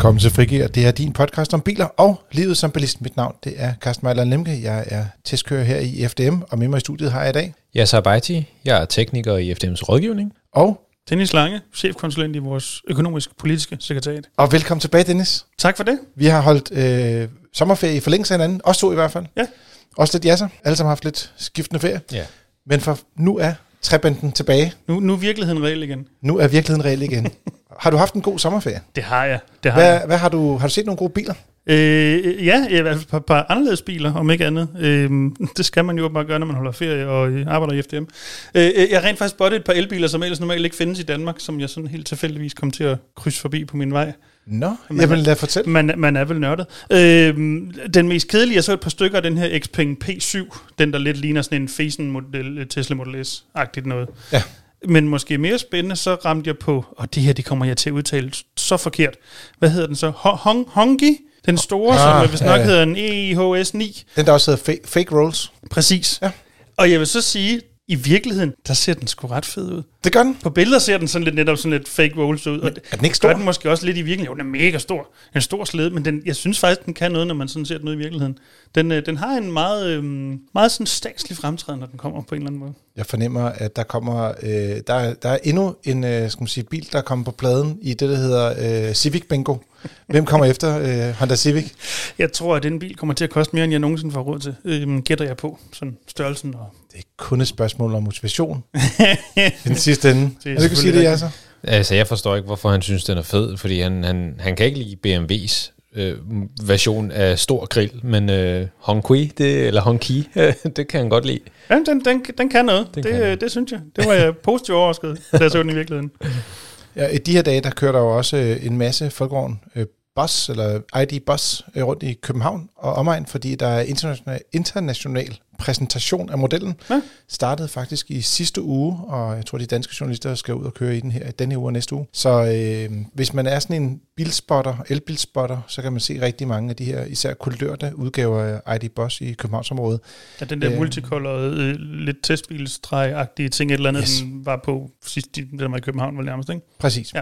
Velkommen til Frigir. Det er din podcast om biler og livet som bilist. Mit navn det er Carsten Mejler Lemke. Jeg er testkører her i FDM, og med mig i studiet har jeg i dag. Jeg er Sabaiti. Jeg er tekniker i FDM's rådgivning. Og, Dennis Lange, chefkonsulent i vores økonomisk-politiske sekretariat. og velkommen tilbage, Dennis. Tak for det. Vi har holdt øh, sommerferie i forlængelse af hinanden. Os to i hvert fald. Ja. Også lidt jasser. Alle sammen har haft lidt skiftende ferie. Ja. Men for nu er trebanden tilbage. Nu, nu er virkeligheden reel igen. Nu er virkeligheden reel igen. har du haft en god sommerferie? Det har jeg. Det har Hvad, jeg. hvad har, du, har du set nogle gode biler? Øh, ja, i hvert fald et par, par anderledes biler, om ikke andet. Øh, det skal man jo bare gøre, når man holder ferie og øh, arbejder i FDM. Øh, øh, jeg har rent faktisk spottet et par elbiler, som ellers normalt ikke findes i Danmark, som jeg sådan helt tilfældigvis kom til at krydse forbi på min vej. Nå, Men- jamen lad fortælle. Man, man er vel nørdet. Øh, den mest kedelige, jeg så et par stykker af den her Xpeng P7, den der lidt ligner sådan en Fesen model, Tesla Model S-agtigt noget. Ja. Men måske mere spændende, så ramte jeg på, og det her, det kommer jeg til at udtale så forkert. Hvad hedder den så? Ho- Hong, Hongi? Den store, Ah, som vist nok ja, ja. hedder en EIHS 9. Den der også hedder fake, fake Rolls. Præcis. Ja. Og jeg vil så sige, i virkeligheden, der ser den sgu ret fed ud. Det gør den. På billeder ser den sådan lidt netop sådan lidt fake rolls ud. Og er den ikke Gør stor? den måske også lidt i virkeligheden. Jo, den er mega stor. En stor slede, men den, jeg synes faktisk, den kan noget, når man sådan ser den ud i virkeligheden. Den, øh, den har en meget, øh, meget sådan statslig fremtræden, når den kommer på en eller anden måde. Jeg fornemmer, at der kommer, øh, der, er- der er endnu en øh, skal man sige, bil, der kommer på pladen i det, der hedder øh, Civic Bingo. Hvem kommer efter øh, Honda Civic? Jeg tror, at den bil kommer til at koste mere, end jeg nogensinde får råd til. Øh, gætter jeg på. Sådan størrelsen og... Det er kun et spørgsmål om motivation. I den sidste ende. Det er Er du kan sige det, selvfølgelig Jasser? Altså, jeg forstår ikke, hvorfor han synes, den er fed, fordi han, han, han kan ikke lide BMW's øh, version af stor grill, men øh, Hongqi, det, eller Hongqi, det kan han godt lide. Ja, den, den, den kan noget. Den det, kan. øh, det synes jeg. Det var jeg positivt overrasket, da jeg så den i virkeligheden. Ja, I de her dage, der kører der jo også øh, en masse folkevogn øh, bus, eller ID Bus, øh, rundt i København og omegn, fordi der er international, international præsentation af modellen. Ja. Startede faktisk i sidste uge, og jeg tror, de danske journalister skal ud og køre i den her denne uge og næste uge. Så øh, hvis man er sådan en bilspotter, elbilspotter, så kan man se rigtig mange af de her, især kulørte udgaver af ID Bus i Københavnsområdet. Ja, den der Øh. øh. multicolor, øh, lidt testbilstræg-agtige ting, et eller andet, Yes. den var på sidst, i- den var i København, vel nærmest, ikke? Præcis. Ja.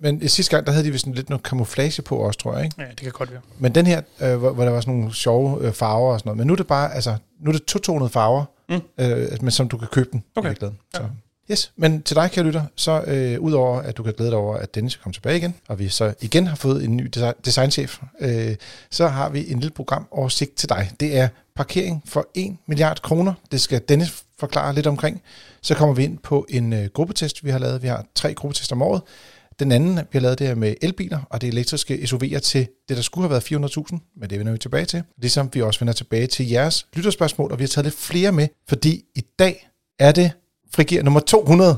Men øh, sidste gang, der havde de vist lidt noget camouflage på også, tror jeg, ikke? Ja, det kan godt være. Men den her, øh, hvor, hvor der var sådan nogle sjove øh, farver og sådan noget, men nu er det bare, altså, nu er det to-tonede farver, mm. Øh, men som du kan købe den. Okay. i. Ja. Så. Yes, men til dig, kære lytter, så øh, udover at du kan glæde dig over, at Dennis kommer tilbage igen, og vi så igen har fået en ny desi- designchef, øh, så har vi en lille program oversigt til dig. Det er parkering for 1 milliard kroner. Det skal Dennis forklare lidt omkring. Så kommer vi ind på en øh, gruppetest, vi har lavet. Vi har tre gruppetester om året. Den anden, vi har lavet det her med elbiler, og det elektriske SUV'er til det, der skulle have været 400.000, men det vender vi tilbage til. Ligesom vi også vender tilbage til jeres lytterspørgsmål, og vi har taget lidt flere med, fordi i dag er det frigir nummer 200,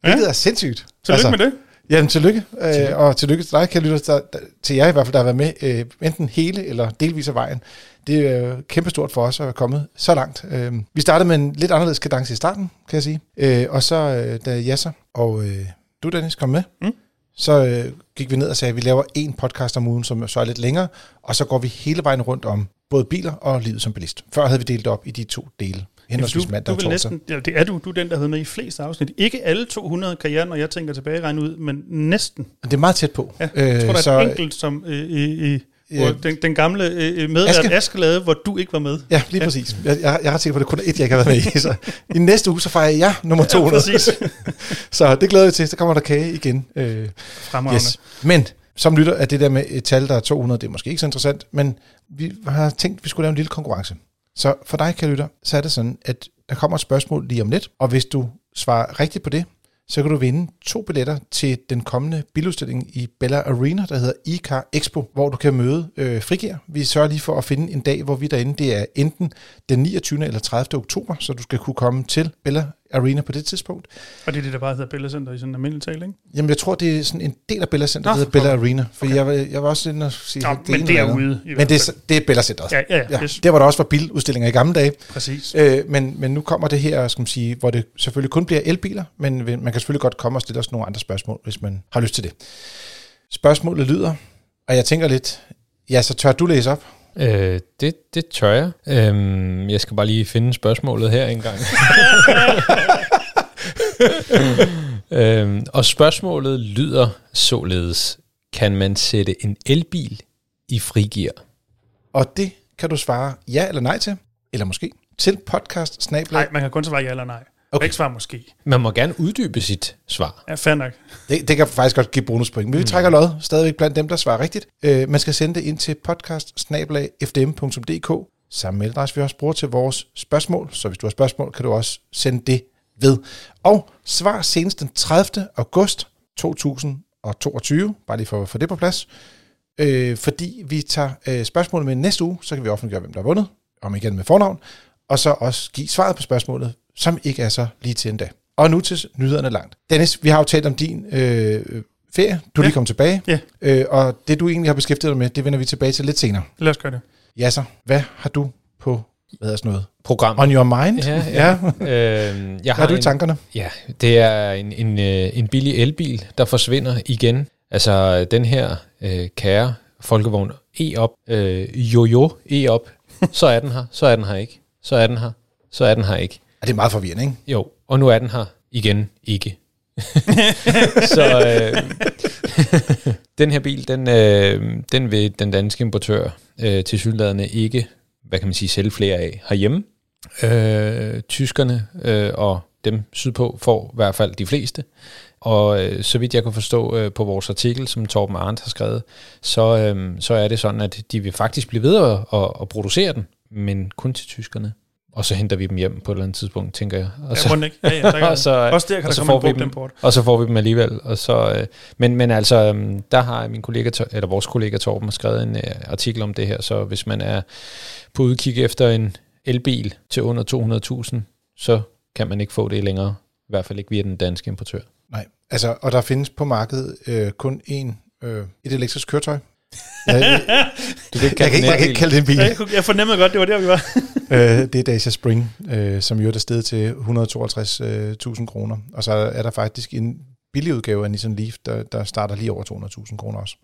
hvilket Ja. er sindssygt. Tillykke med det. Jamen, tillykke. tillykke. Øh, og tillykke til dig, kan lytte der, der, til jer i hvert fald, der har været med, øh, enten hele eller delvis af vejen. Det er øh, kæmpestort for os at være kommet så langt. Øh, vi startede med en lidt anderledes kadence i starten, kan jeg sige. Øh, og så, øh, da Jasser og øh, du, Dennis, kom med, Mm. Så øh, gik vi ned og sagde, at vi laver en podcast om ugen, som så er lidt længere, og så går vi hele vejen rundt om både biler og livet som bilist. Før havde vi delt op i de to dele, henholdsvis du, mandag du og vil næsten, ja, det er du, du er den, der har været med i flest afsnit. Ikke alle 200 kan jeg, når jeg tænker tilbage regne ud, men næsten. Det er meget tæt på. Ja, jeg tror, der er så, et enkelt, som øh, øh, øh, den, den gamle øh, medvært Aske. Aske. Lavede, hvor du ikke var med. Ja, lige ja. præcis. Jeg, jeg, jeg har tænkt på, at det kun er et, jeg ikke har været med i. Så i næste uge, så fejrer jeg nummer 200. Ja, præcis. så det glæder vi til. Så kommer der kage igen. Øh, Fremragende. yes. Men som lytter, at det der med et tal, der er 200, det er måske ikke så interessant, men vi har tænkt, at vi skulle lave en lille konkurrence. Så for dig, kan lytter, så er det sådan, at der kommer et spørgsmål lige om lidt, og hvis du svarer rigtigt på det, så kan du vinde to billetter til den kommende biludstilling i Bella Arena, der hedder ICAR Expo, hvor du kan møde øh, Frigir. Vi sørger lige for at finde en dag, hvor vi derinde. Det er enten den 29. eller 30. oktober, så du skal kunne komme til Bella Arena på det tidspunkt. Og det er det, der bare hedder Bella Center i sådan en almindelig tale, ikke? Jamen, jeg tror, det er sådan en del af Bella Center, der Nå, hedder Bella okay. Arena. For okay. jeg, var, jeg var også inde og sige, Nå, at men det er ude Men det er, det er Bella Centeret. Ja, ja, Ja, ja. Yes. der hvor der også var biludstillinger i gamle dage. Præcis. Øh, men, men nu kommer det her, skal man sige, hvor det selvfølgelig kun bliver elbiler, men man kan selvfølgelig godt komme og stille os nogle andre spørgsmål, hvis man har lyst til det. Spørgsmålet lyder, og jeg tænker lidt, ja, så tør du læse op? Øh, det, det tør jeg. Øhm, jeg skal bare lige finde spørgsmålet her en gang. øhm, og spørgsmålet lyder således. kan man sætte en elbil i frigear? Og det kan du svare ja eller nej til, eller måske til podcast Nej, man kan kun svare ja eller nej. Okay. Ikke svare måske. Man må gerne uddybe sit svar. Ja, fair nok. Det, det kan faktisk godt give bonuspoint. Men vi trækker lod stadigvæk blandt dem, der svarer rigtigt. Øh, man skal sende det ind til podcast Samme mailadresse, vi også bruger til vores spørgsmål. Så hvis du har spørgsmål, kan du også sende det ved. Og svar senest den 30. august 2022. Bare lige for at få det på plads. Øh, fordi vi tager øh, spørgsmålet med næste uge, så kan vi offentliggøre, hvem der har vundet. Om igen med fornavn. Og så også give svaret på spørgsmålet, som ikke er så lige til endda. Og nu til nyhederne langt. Dennis, vi har jo talt om din øh, ferie. Du er Ja. lige kommet tilbage. Ja. Øh, og det, du egentlig har beskæftiget dig med, det vender vi tilbage til lidt senere. Lad os gøre det. Ja, så. Hvad har du på, hvad er sådan noget? Program. On your mind? Ja, ja. ja. øhm, jeg Hvad har har du i en, tankerne? Ja, det er en, en, øh, en billig elbil, der forsvinder igen. Altså den her øh, kære folkevogn E-op, øh, Jojo E-op, så er den her, så er den her ikke, så er den her, så er den her ikke. Ja, det er meget forvirrende, ikke? Jo, og nu er den her igen ikke. så øh, den her bil, den, øh, den vil den danske importør øh, til sydladende ikke, hvad kan man sige, sælge flere af herhjemme. Øh, tyskerne øh, og dem sydpå får i hvert fald de fleste. Og øh, så vidt jeg kan forstå øh, på vores artikel, som Torben Arndt har skrevet, så, øh, så er det sådan, at de vil faktisk blive ved at, at, at producere den, men kun til tyskerne. Og så henter vi dem hjem på et eller andet tidspunkt, tænker jeg. Og Ja, så, rundt ikke. Ja, ja, der kan, og så, også der kan og der så komme en får vi dem. import. og så får vi dem alligevel. Og så, øh, men, men altså, øhm, der har min kollega, eller vores kollega Torben skrevet en øh, artikel om det her, så hvis man er på udkig efter en elbil til under 200.000, så kan man ikke få det længere. I hvert fald ikke via den danske importør. Nej. Altså, og der findes på markedet øh, kun én, øh, et elektrisk køretøj. Jeg, Du kan ikke jeg, kan, ikke, jeg kan ikke kalde det en bil. Ja, jeg Jeg fornemmede godt, det var der, vi var. øh, det er Dacia Spring, øh, som jo er steget til 152.000 kroner. Og så er der faktisk en billig udgave af Nissan Leaf, der, der starter lige over 200.000 kroner også.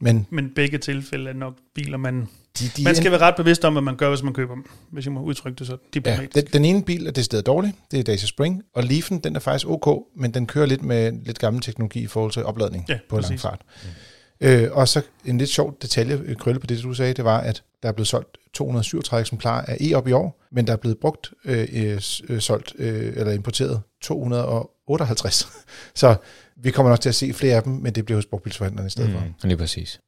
Men Men begge tilfælde er nok biler, man... de, de Man skal være ret bevidst om, hvad man gør, hvis man køber dem. Hvis jeg må udtrykke det så Ja, diplomatisk. den, den ene bil er det sted dårlig, det er Dacia Spring, og Leafen, den er faktisk ok, men den kører lidt med lidt gammel teknologi i forhold til opladning Ja, på lang præcis. fart. Mm. Øh, og så en lidt sjov detalje, øh, krølle på det, du sagde, det var, at der er blevet solgt 237 eksemplarer af E op i år, men der er blevet brugt, øh, øh, øh, solgt øh, eller importeret 258. så vi kommer nok til at se flere af dem, men det bliver hos brugtbilsforhandlerne i stedet mm. for. Lige præcis.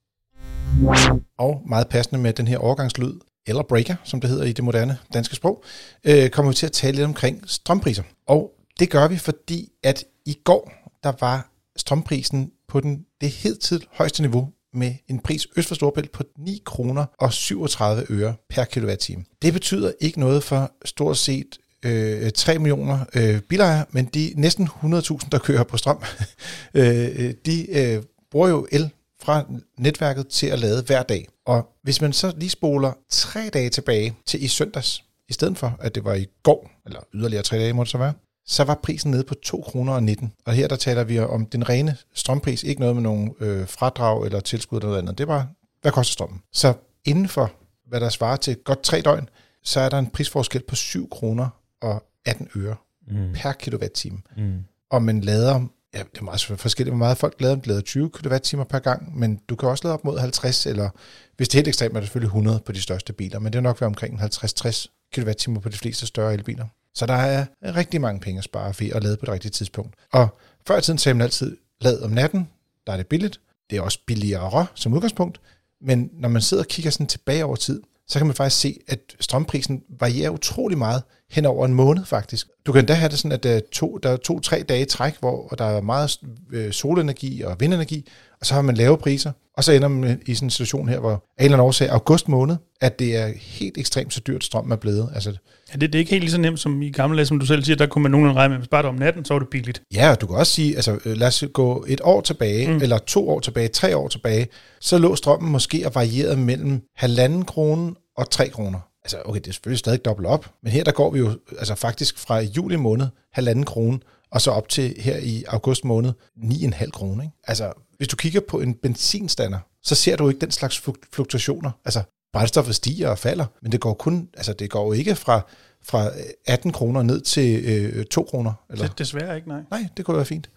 og meget passende med den her overgangslyd, eller breaker, som det hedder i det moderne danske sprog, øh, kommer vi til at tale lidt omkring strømpriser. Og det gør vi, fordi at i går, der var strømprisen på den, det hidtil højeste niveau med en pris øst for Storbælt på 9 kroner og 37 øre per kilowatt-time. Det betyder ikke noget for stort set øh, 3 millioner øh, bilejere, men de næsten 100.000, der kører på strøm, øh, de øh, bruger jo el fra netværket til at lade hver dag. Og hvis man så lige spoler tre dage tilbage til i søndags, i stedet for at det var i går, eller yderligere tre dage må det så være, så var prisen nede på 2 kroner og 19. Og her der taler vi om den rene strømpris, ikke noget med nogen øh, fradrag eller tilskud eller noget andet. Det var, hvad koster strømmen? Så inden for, hvad der svarer til godt tre døgn, så er der en prisforskel på 7 kroner og 18 øre Mm. per kilowatt-time. Mm. Og man lader, ja, det er meget forskelligt, hvor meget folk lader. De lader 20 kWh per gang, men du kan også lade op mod 50, eller hvis det er helt ekstremt, er det selvfølgelig 100 på de største biler, men det er nok være omkring 50-60 kWh på de fleste større elbiler. Så der er rigtig mange penge at spare ved at lade på det rigtige tidspunkt. Og før i tiden sagde man altid, lad om natten, der er det billigt. Det er også billigere som udgangspunkt, men når man sidder og kigger sådan tilbage over tid, så kan man faktisk se, at strømprisen varierer utrolig meget hen over en måned faktisk. Du kan da have det sådan, at øh, der er to, der to-tre dage i træk, hvor der er meget øh, solenergi og vindenergi, og så har man lave priser, og så ender man i sådan en situation her, hvor af en eller anden årsag, august måned, at det er helt ekstremt så dyrt strøm er blevet. Altså, Ja, det, det er ikke helt lige så nemt som i gamle dage, som du selv siger, der kunne man nogenlunde regne med, hvis bare det om natten, så var det billigt. Ja, og du kan også sige, altså øh, lad os gå et år tilbage, mm. eller to år tilbage, tre år tilbage, så lå strømmen måske og varieret mellem halvanden krone og tre kroner. Altså, okay, det er selvfølgelig stadig dobbelt op, men her der går vi jo altså faktisk fra juli måned, halvanden krone, og så op til her i august måned, 9,5 kroner. Ikke? Altså, hvis du kigger på en benzinstander, så ser du ikke den slags fluk- fluktuationer. Altså, brændstoffet stiger og falder, men det går kun, altså det går jo ikke fra, fra 18 kroner ned til øh, 2 kroner. Eller, Det, desværre ikke, nej. Nej, det kunne være fint.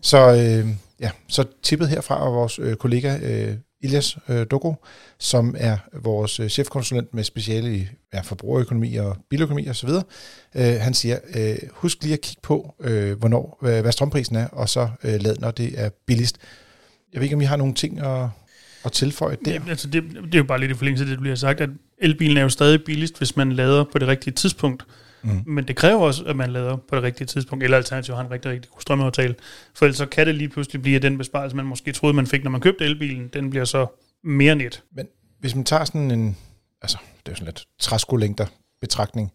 så øh, ja, så tippet herfra af vores øh, kollega øh, Ilias øh, Dogo, som er vores øh, chefkonsulent med speciale i ja, forbrugerøkonomi og biløkonomi osv., øh, han siger, øh, husk lige at kigge på, øh, hvornår, øh, hvad strømprisen er, og så øh, lad, når det er billigst. Jeg ved ikke, om I har nogle ting at, at tilføje der? Jamen, altså det, det er jo bare lidt i forlængelse af det, du lige har sagt, at elbilen er jo stadig billigst, hvis man lader på det rigtige tidspunkt. Mm. Men det kræver også, at man lader på det rigtige tidspunkt, eller alternativt har en rigtig, rigtig god strømaftale. For ellers så kan det lige pludselig blive, at den besparelse, man måske troede, man fik, når man købte elbilen, den bliver så mere net. Men hvis man tager sådan en, altså det er jo sådan lidt træskolængder betragtning,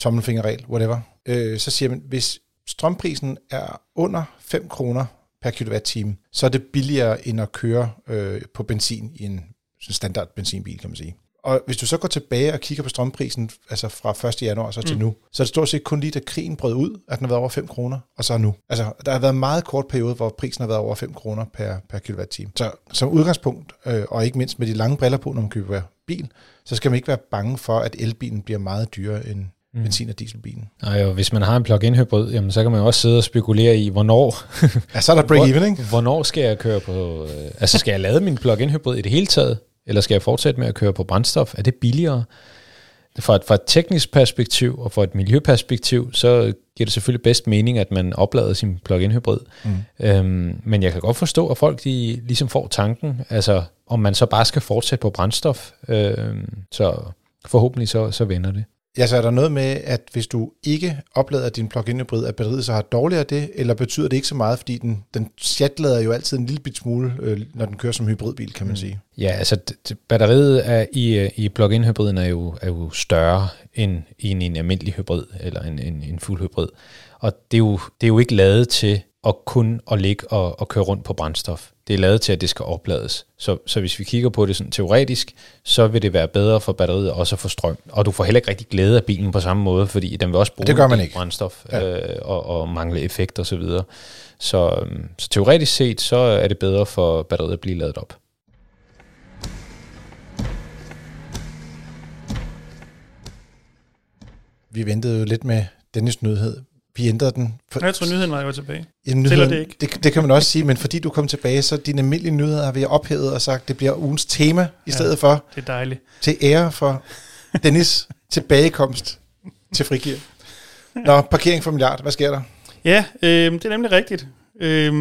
tommelfingerregel, whatever, øh, så siger man, hvis strømprisen er under 5 kroner per kilowatt-time, så er det billigere end at køre øh, på benzin i en standard benzinbil, kan man sige. Og hvis du så går tilbage og kigger på strømprisen, altså fra 1. januar så til mm. nu, så er det stort set kun lige, da krigen brød ud, at den har været over 5 kroner, og så nu. Altså, der har været en meget kort periode, hvor prisen har været over 5 kroner per, per kilowatt-time. Så som udgangspunkt, øh, og ikke mindst med de lange briller på, når man køber bil, så skal man ikke være bange for, at elbilen bliver meget dyrere end, mm. benzin- og dieselbilen. Nej, og hvis man har en plug-in hybrid, jamen, så kan man jo også sidde og spekulere i, hvornår... ja, så er der break-even, ikke? Hvornår skal jeg køre på... Øh, altså, skal jeg lade min plug-in hybrid i det hele taget? Eller skal jeg fortsætte med at køre på brændstof? Er det billigere? Fra et, fra et teknisk perspektiv og fra et miljøperspektiv, så giver det selvfølgelig bedst mening, at man oplader sin plug-in hybrid. Mm. Øhm, men jeg kan godt forstå, at folk de ligesom får tanken, altså om man så bare skal fortsætte på brændstof. Øhm, så forhåbentlig så, så vender det. Ja, så er der noget med, at hvis du ikke oplader din plug-in hybrid, at batteriet så har dårligere det, eller betyder det ikke så meget, fordi den, den chatlader jo altid en lille bit smule, øh, når den kører som hybridbil, kan man mm. sige. Ja, altså batteriet er i, øh, i plug-in hybriden er jo, er jo større end i en, en almindelig hybrid, eller en, en, en fuld hybrid. Og det er, jo, det er jo ikke lavet til at kun at ligge og, og køre rundt på brændstof. Det er lavet til, at det skal oplades. Så, så hvis vi kigger på det sådan teoretisk, så vil det være bedre for batteriet også at få strøm. Og du får heller ikke rigtig glæde af bilen på samme måde, fordi den vil også bruge det gør man ikke. brændstof ja. øh, og, og mangle effekt osv. Så, videre. så, øhm, så teoretisk set, så er det bedre for batteriet at blive lavet op. Vi ventede jo lidt med Dennis nyhed. Vi ændrede den. For, jeg tror, nyheden var jo tilbage. Ja, nyheden, det ikke? Det, det kan man også sige, men fordi du kom tilbage, så dine almindelige nyheder har vi ophævet og sagt, det bliver ugens tema i ja, stedet for. Det er dejligt. Til ære for Dennis tilbagekomst til frigir. Nå, parkering for milliard. Hvad sker der? Ja, øh, det er nemlig rigtigt. Øh,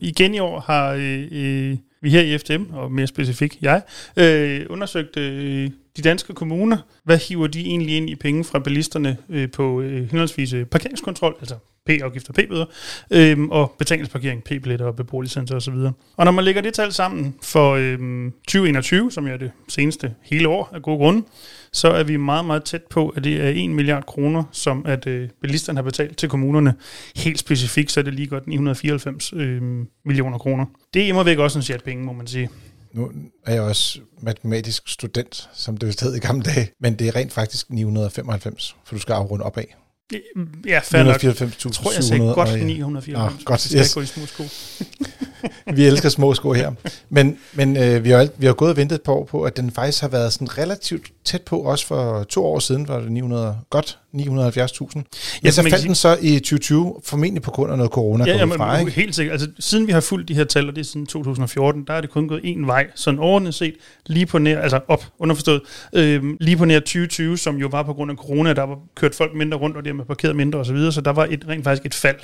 igen i år har øh, øh vi her i FDM, og mere specifikt jeg, øh, undersøgt øh, de danske kommuner. Hvad hiver de egentlig ind i penge fra bilisterne øh, på øh, henholdsvis øh, parkeringskontrol, altså P-afgifter, P-bøder, øhm, og betalingsparkering, P-billetter og beboerlicenser osv. Og når man lægger det tal sammen for øhm, 2021, som er det seneste hele år af gode grunde, så er vi meget, meget tæt på, at det er 1 milliard kroner, som at øh, bilisterne har betalt til kommunerne. Helt specifikt, så er det lige godt 994 øh, millioner kroner. Det er imod væk også en sjat penge, må man sige. Nu er jeg også matematisk student, som det hed i gamle dage, men det er rent faktisk 995, for du skal afrunde opad. Ja, fair nok. Jeg tror, jeg sagde godt 994. Ah, godt, skal yes. gå i små sko. vi elsker små sko her. Men, men øh, vi, har, vi har gået og ventet et par år på, at den faktisk har været sådan relativt tæt på, også for to år siden var det 900, godt 970.000. Ja, så faldt den så i 2020, formentlig på grund af noget corona. Ja, ja men, fra, ikke? helt sikkert. Altså, siden vi har fulgt de her tal, og det er siden 2014, der er det kun gået en vej, sådan overordnet set, lige på nær, altså op, underforstået, øh, lige på nær 2020, som jo var på grund af corona, der var kørt folk mindre rundt, og dermed parkeret mindre osv., så, videre, så der var et, rent faktisk et fald.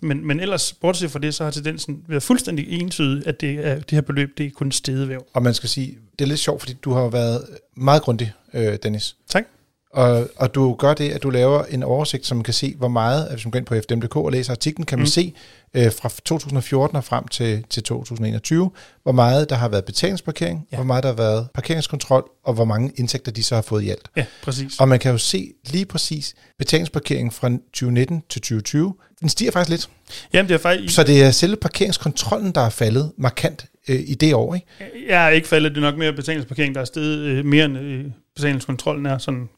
Men, men ellers, bortset fra det, så har tendensen været fuldstændig entydig, at det, er, det her beløb, det er kun stedevæv. Og man skal sige, det er lidt sjovt, fordi du har været meget grundig, øh, Dennis. Tak. Og, og du gør det, at du laver en oversigt, som man kan se, hvor meget, hvis man går ind på FDM.dk og læser artiklen, kan man mm. se øh, fra 2014 og frem til, til 2021, hvor meget der har været betalingsparkering, ja. hvor meget der har været parkeringskontrol, og hvor mange indtægter de så har fået i alt. Ja, præcis. Og man kan jo se lige præcis betalingsparkering fra 2019 til 2020, den stiger faktisk lidt. Jamen, det er faktisk... Så det er selve parkeringskontrollen, der er faldet markant øh, i det år, ikke? Jeg er ikke faldet, det er nok mere betalingsparkering, der er steget øh, mere end øh, betalingskontrollen er sådan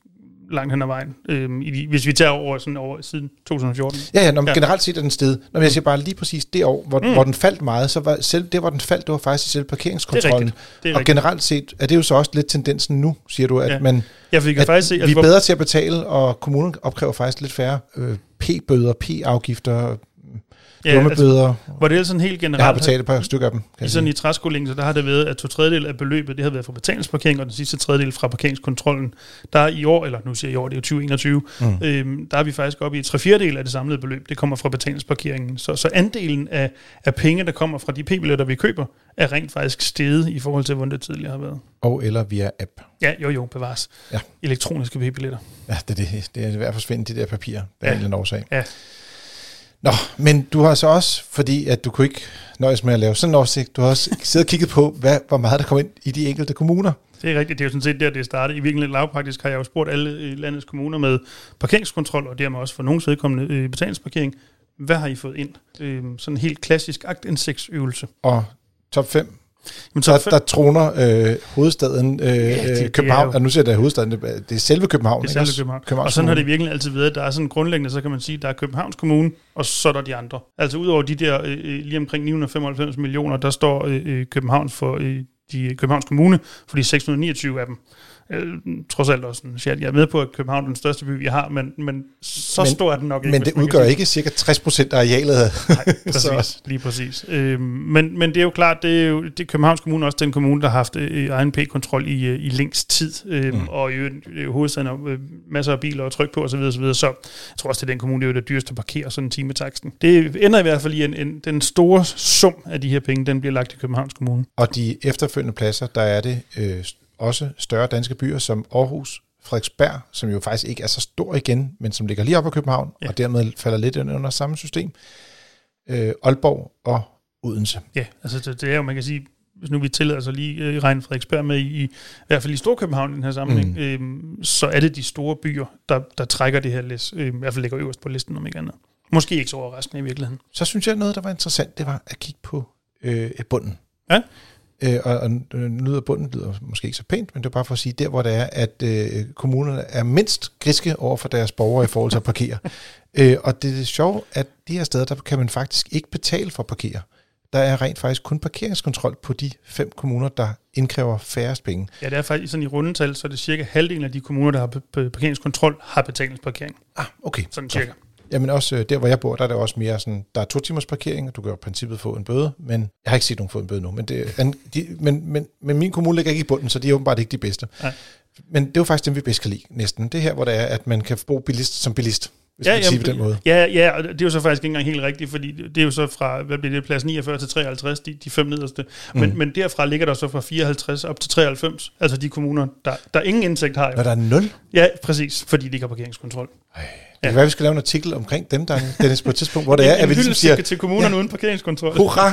langt hen ad vejen, øh, i, hvis vi tager over, sådan over siden 2014. Ja, ja, når ja. generelt set er den sted. Når jeg siger bare lige præcis det år, hvor, mm. hvor den faldt meget, så var selv det, hvor den faldt, det var faktisk i selv parkeringskontrollen. Det er rigtigt. Det er og rigtigt. generelt set er det jo så også lidt tendensen nu, siger du, at, ja. man, ja, vi, kan at faktisk se, altså, vi er bedre til at betale, og kommunen opkræver faktisk lidt færre øh, P-bøder, P-afgifter, ja, dumme altså, bøder. Hvor det er sådan helt generelt... Jeg har betalt et par stykker af dem. Kan I sådan i træskolingen, så der har det været, at to tredjedel af beløbet, det har været fra betalingsparkering, og den sidste tredjedel fra parkeringskontrollen. Der er i år, eller nu siger jeg i år, det er jo 2021, mm. øhm, der er vi faktisk oppe i tre fjerdedel af det samlede beløb, det kommer fra betalingsparkeringen. Så, så andelen af, af penge, der kommer fra de p-billetter, vi køber, er rent faktisk steget i forhold til, hvordan det tidligere har været. Og eller via app. Ja, jo jo, bevares. Ja. Elektroniske p-billetter. Ja, det er, det. det er i hvert fald forsvinde de der papirer. Det er ja. en årsag. Ja. Nå, men du har så også, fordi at du kunne ikke nøjes med at lave sådan en oversigt, du har også siddet og kigget på, hvad, hvor meget der kommer ind i de enkelte kommuner. Det er rigtigt, det er jo sådan set der, det startede. I virkeligheden lavpraktisk har jeg jo spurgt alle landets kommuner med parkeringskontrol, og dermed også for nogens vedkommende øh, betalingsparkering. Hvad har I fået ind? Øh, sådan en helt klassisk agtindsigtsøvelse. Og top 5 Jamen, så der, der troner øh, hovedstaden øh, ja, det, København. Det er jo, nu siger jeg, hovedstaden, det, det er selve København. Det er selve København. København. Og sådan har det virkelig altid været. Der er sådan grundlæggende, så kan man sige, der er Københavns Kommune, og så er der de andre. Altså udover de der øh, øh lige omkring 995 millioner, der står øh, øh København for øh, de Københavns Kommune, for de 629 af dem øh, trods alt også en chat. Jeg er med på, at København er den største by, vi har, men, men så men, stor er den nok ikke. Men det udgør ikke cirka 60% af arealet. Nej, præcis, lige præcis. Øh, men, men det er jo klart, det er jo det Københavns Kommune også den kommune, der har haft øh, egen P-kontrol i, øh, i længst tid, øh, mm. og i øh, hovedstaden øh, masser af biler og tryk på osv. osv. Så jeg tror også, det er den kommune, det er jo det dyreste at parkere sådan en timetaksten. Det ender i hvert fald i en, en, den store sum af de her penge, den bliver lagt i Københavns Kommune. Og de efterfølgende pladser, der er det øh, også større danske byer som Aarhus, Frederiksberg, som jo faktisk ikke er så stor igen, men som ligger lige op på København, ja. og dermed falder lidt under samme system. Øh, Aalborg og Odense. Ja, altså det, det er jo, man kan sige, hvis nu vi tillader så lige øh, regne Frederiksberg med i, i hvert fald i Storkøbenhavn i den her sammenhæng, mm. øhm, så er det de store byer, der, der trækker det her læs, øh, i hvert fald ligger øverst på listen om ikke andet. Måske ikke så overraskende i virkeligheden. Så synes jeg, noget, der var interessant, det var at kigge på øh, bunden. Ja. Øh, og, og lyder bunden lyder måske ikke så pænt, men det er bare for at sige, der hvor det er, at øh, kommunerne er mindst griske over for deres borgere i forhold til at parkere. øh, og det er sjovt, at de her steder, der kan man faktisk ikke betale for at parkere. Der er rent faktisk kun parkeringskontrol på de fem kommuner, der indkræver færrest penge. Ja, det er faktisk sådan i rundetal, så er det cirka halvdelen af de kommuner, der har parkeringskontrol, har betalingsparkering. Ah, okay. Sådan cirka. Godt. Jamen også øh, der, hvor jeg bor, der er det også mere sådan, der er to timers parkering, og du kan i princippet få en bøde, men jeg har ikke set nogen få en bøde nu, men, det, de, men, men, men min kommune ligger ikke i bunden, så de er åbenbart ikke de bedste. Nej. Men det er jo faktisk dem, vi bedst kan lide næsten. Det her, hvor det er, at man kan bo bilist som bilist hvis ja, man jamen, sige på den måde. Ja, ja, og det er jo så faktisk ikke engang helt rigtigt, fordi det er jo så fra, hvad bliver det, plads 49 til 53, de, de fem nederste. Men, mm. men derfra ligger der så fra 54 op til 93, altså de kommuner, der, der ingen indsigt har. Jo. Når der er nul? Ja, præcis, fordi de ikke har parkeringskontrol. Ej. Det kan være, vi skal lave en artikel omkring dem, der Dennis, på et tidspunkt, hvor det er, at vi ligesom siger... til kommunerne ja, uden parkeringskontrol. Hurra!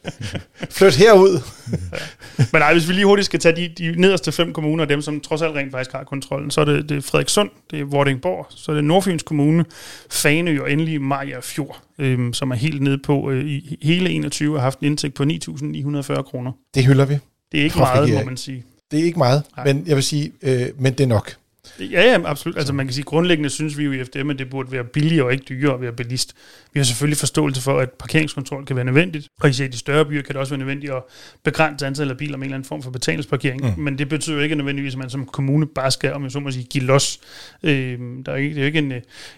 Flyt herud! ja. Men nej, hvis vi lige hurtigt skal tage de, de nederste fem kommuner, dem som trods alt rent faktisk har kontrollen, så er det, det er Frederikssund, det er Vordingborg, så er det Nordfyns Kommune, Fane og endelig Maja Fjord, øhm, som er helt nede på øh, i hele 21 har haft en indtægt på 9.940 kroner. Det hylder vi. Det er ikke meget, må man sige. Det er ikke meget, Nej. men jeg vil sige, øh, men det er nok. Ja, ja, absolut. Altså man kan sige, grundlæggende synes vi jo i FDM, at det burde være billigere og ikke dyrere at være bilist. Vi har selvfølgelig forståelse for, at parkeringskontrol kan være nødvendigt. Og især i de større byer kan det også være nødvendigt at begrænse antallet af biler med en eller anden form for betalingsparkering. Mm. Men det betyder jo ikke nødvendigvis, at man som kommune bare skal, om jeg så må sige, give los. Øh, der er ikke, det er jo ikke en,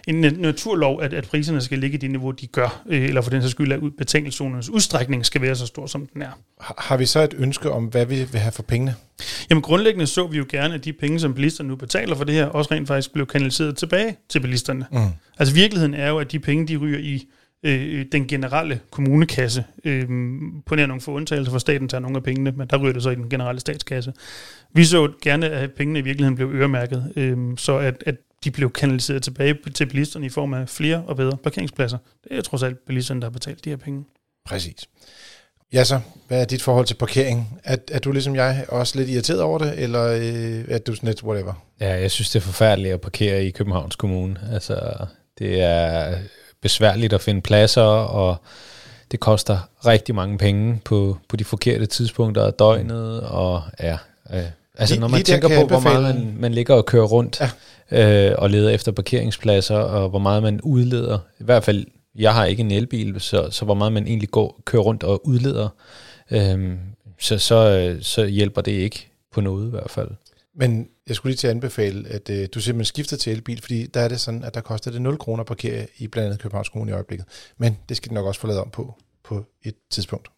en naturlov, at, at priserne skal ligge i det niveau, de gør. Øh, eller for den sags skyld, at betalingszonernes udstrækning skal være så stor, som den er. Har vi så et ønske om, hvad vi vil have for pengene? Jamen grundlæggende så vi jo gerne, at de penge, som bilisterne nu betaler for det her, også rent faktisk blev kanaliseret tilbage til bilisterne. Mm. Altså virkeligheden er jo, at de penge, de ryger i øh, den generelle kommunekasse. Øh, på nær nogle få undtagelser for staten tager nogle af pengene, men der ryger det så i den generelle statskasse. Vi så gerne, at pengene i virkeligheden blev øremærket, øh, så at, at de blev kanaliseret tilbage til bilisterne i form af flere og bedre parkeringspladser. Det er trods alt bilisterne, der har betalt de her penge. Præcis. Ja så, hvad er dit forhold til parkering? Er, er du ligesom jeg også lidt irriteret over det, eller øh, er du sådan lidt whatever? Ja, jeg synes, det er forfærdeligt at parkere i Københavns Kommune. Altså, det er besværligt at finde pladser, og det koster rigtig mange penge på, på de forkerte tidspunkter af døgnet, og ja, øh, altså når man tænker på, hvor meget man, man ligger og kører rundt, ja. øh, og leder efter parkeringspladser, og hvor meget man udleder, i hvert fald jeg har ikke en elbil, så, så hvor meget man egentlig går, kører rundt og udleder, øhm, så, så, så hjælper det ikke på noget i hvert fald. Men jeg skulle lige til at anbefale, at øh, du simpelthen skifter til elbil, fordi der er det sådan, at der koster det 0 kroner at parkere i blandt andet Københavns Kommune i øjeblikket. Men det skal de nok også få lavet om på på et tidspunkt.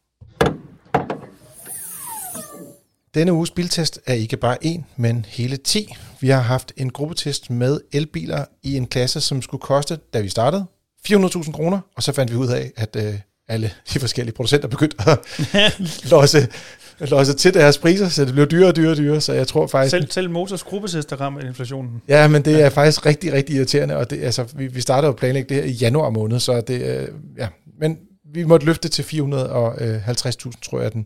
Denne uges biltest er ikke bare en, men hele 10. Vi har haft en gruppetest med elbiler i en klasse, som skulle koste, da vi startede, 400.000 kroner, og så fandt vi ud af, at øh, alle de forskellige producenter begyndte at losse, losse til deres priser, så det blev dyrere og dyrere og dyrere, så jeg tror faktisk... Selv, selv Motors gruppetest, der rammer inflationen. Ja, men det er faktisk rigtig, rigtig irriterende, og det, altså, vi, vi starter jo planlægge det her i januar måned, så det, øh, ja, men vi måtte løfte til 450.000, tror jeg, den,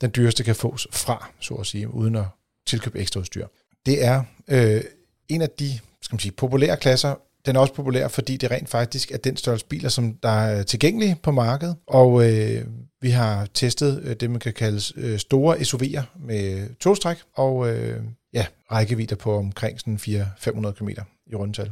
den dyreste kan fås fra, så at sige, uden at tilkøbe ekstra udstyr. Det er øh, en af de skal man sige, populære klasser. Den er også populær, fordi det rent faktisk er den størrelse biler, som der er tilgængelige på markedet. Og øh, vi har testet øh, det, man kan kalde øh, store SUV'er med togstræk, og øh, ja, rækkevidder på omkring sådan 400-500 km i rundtal.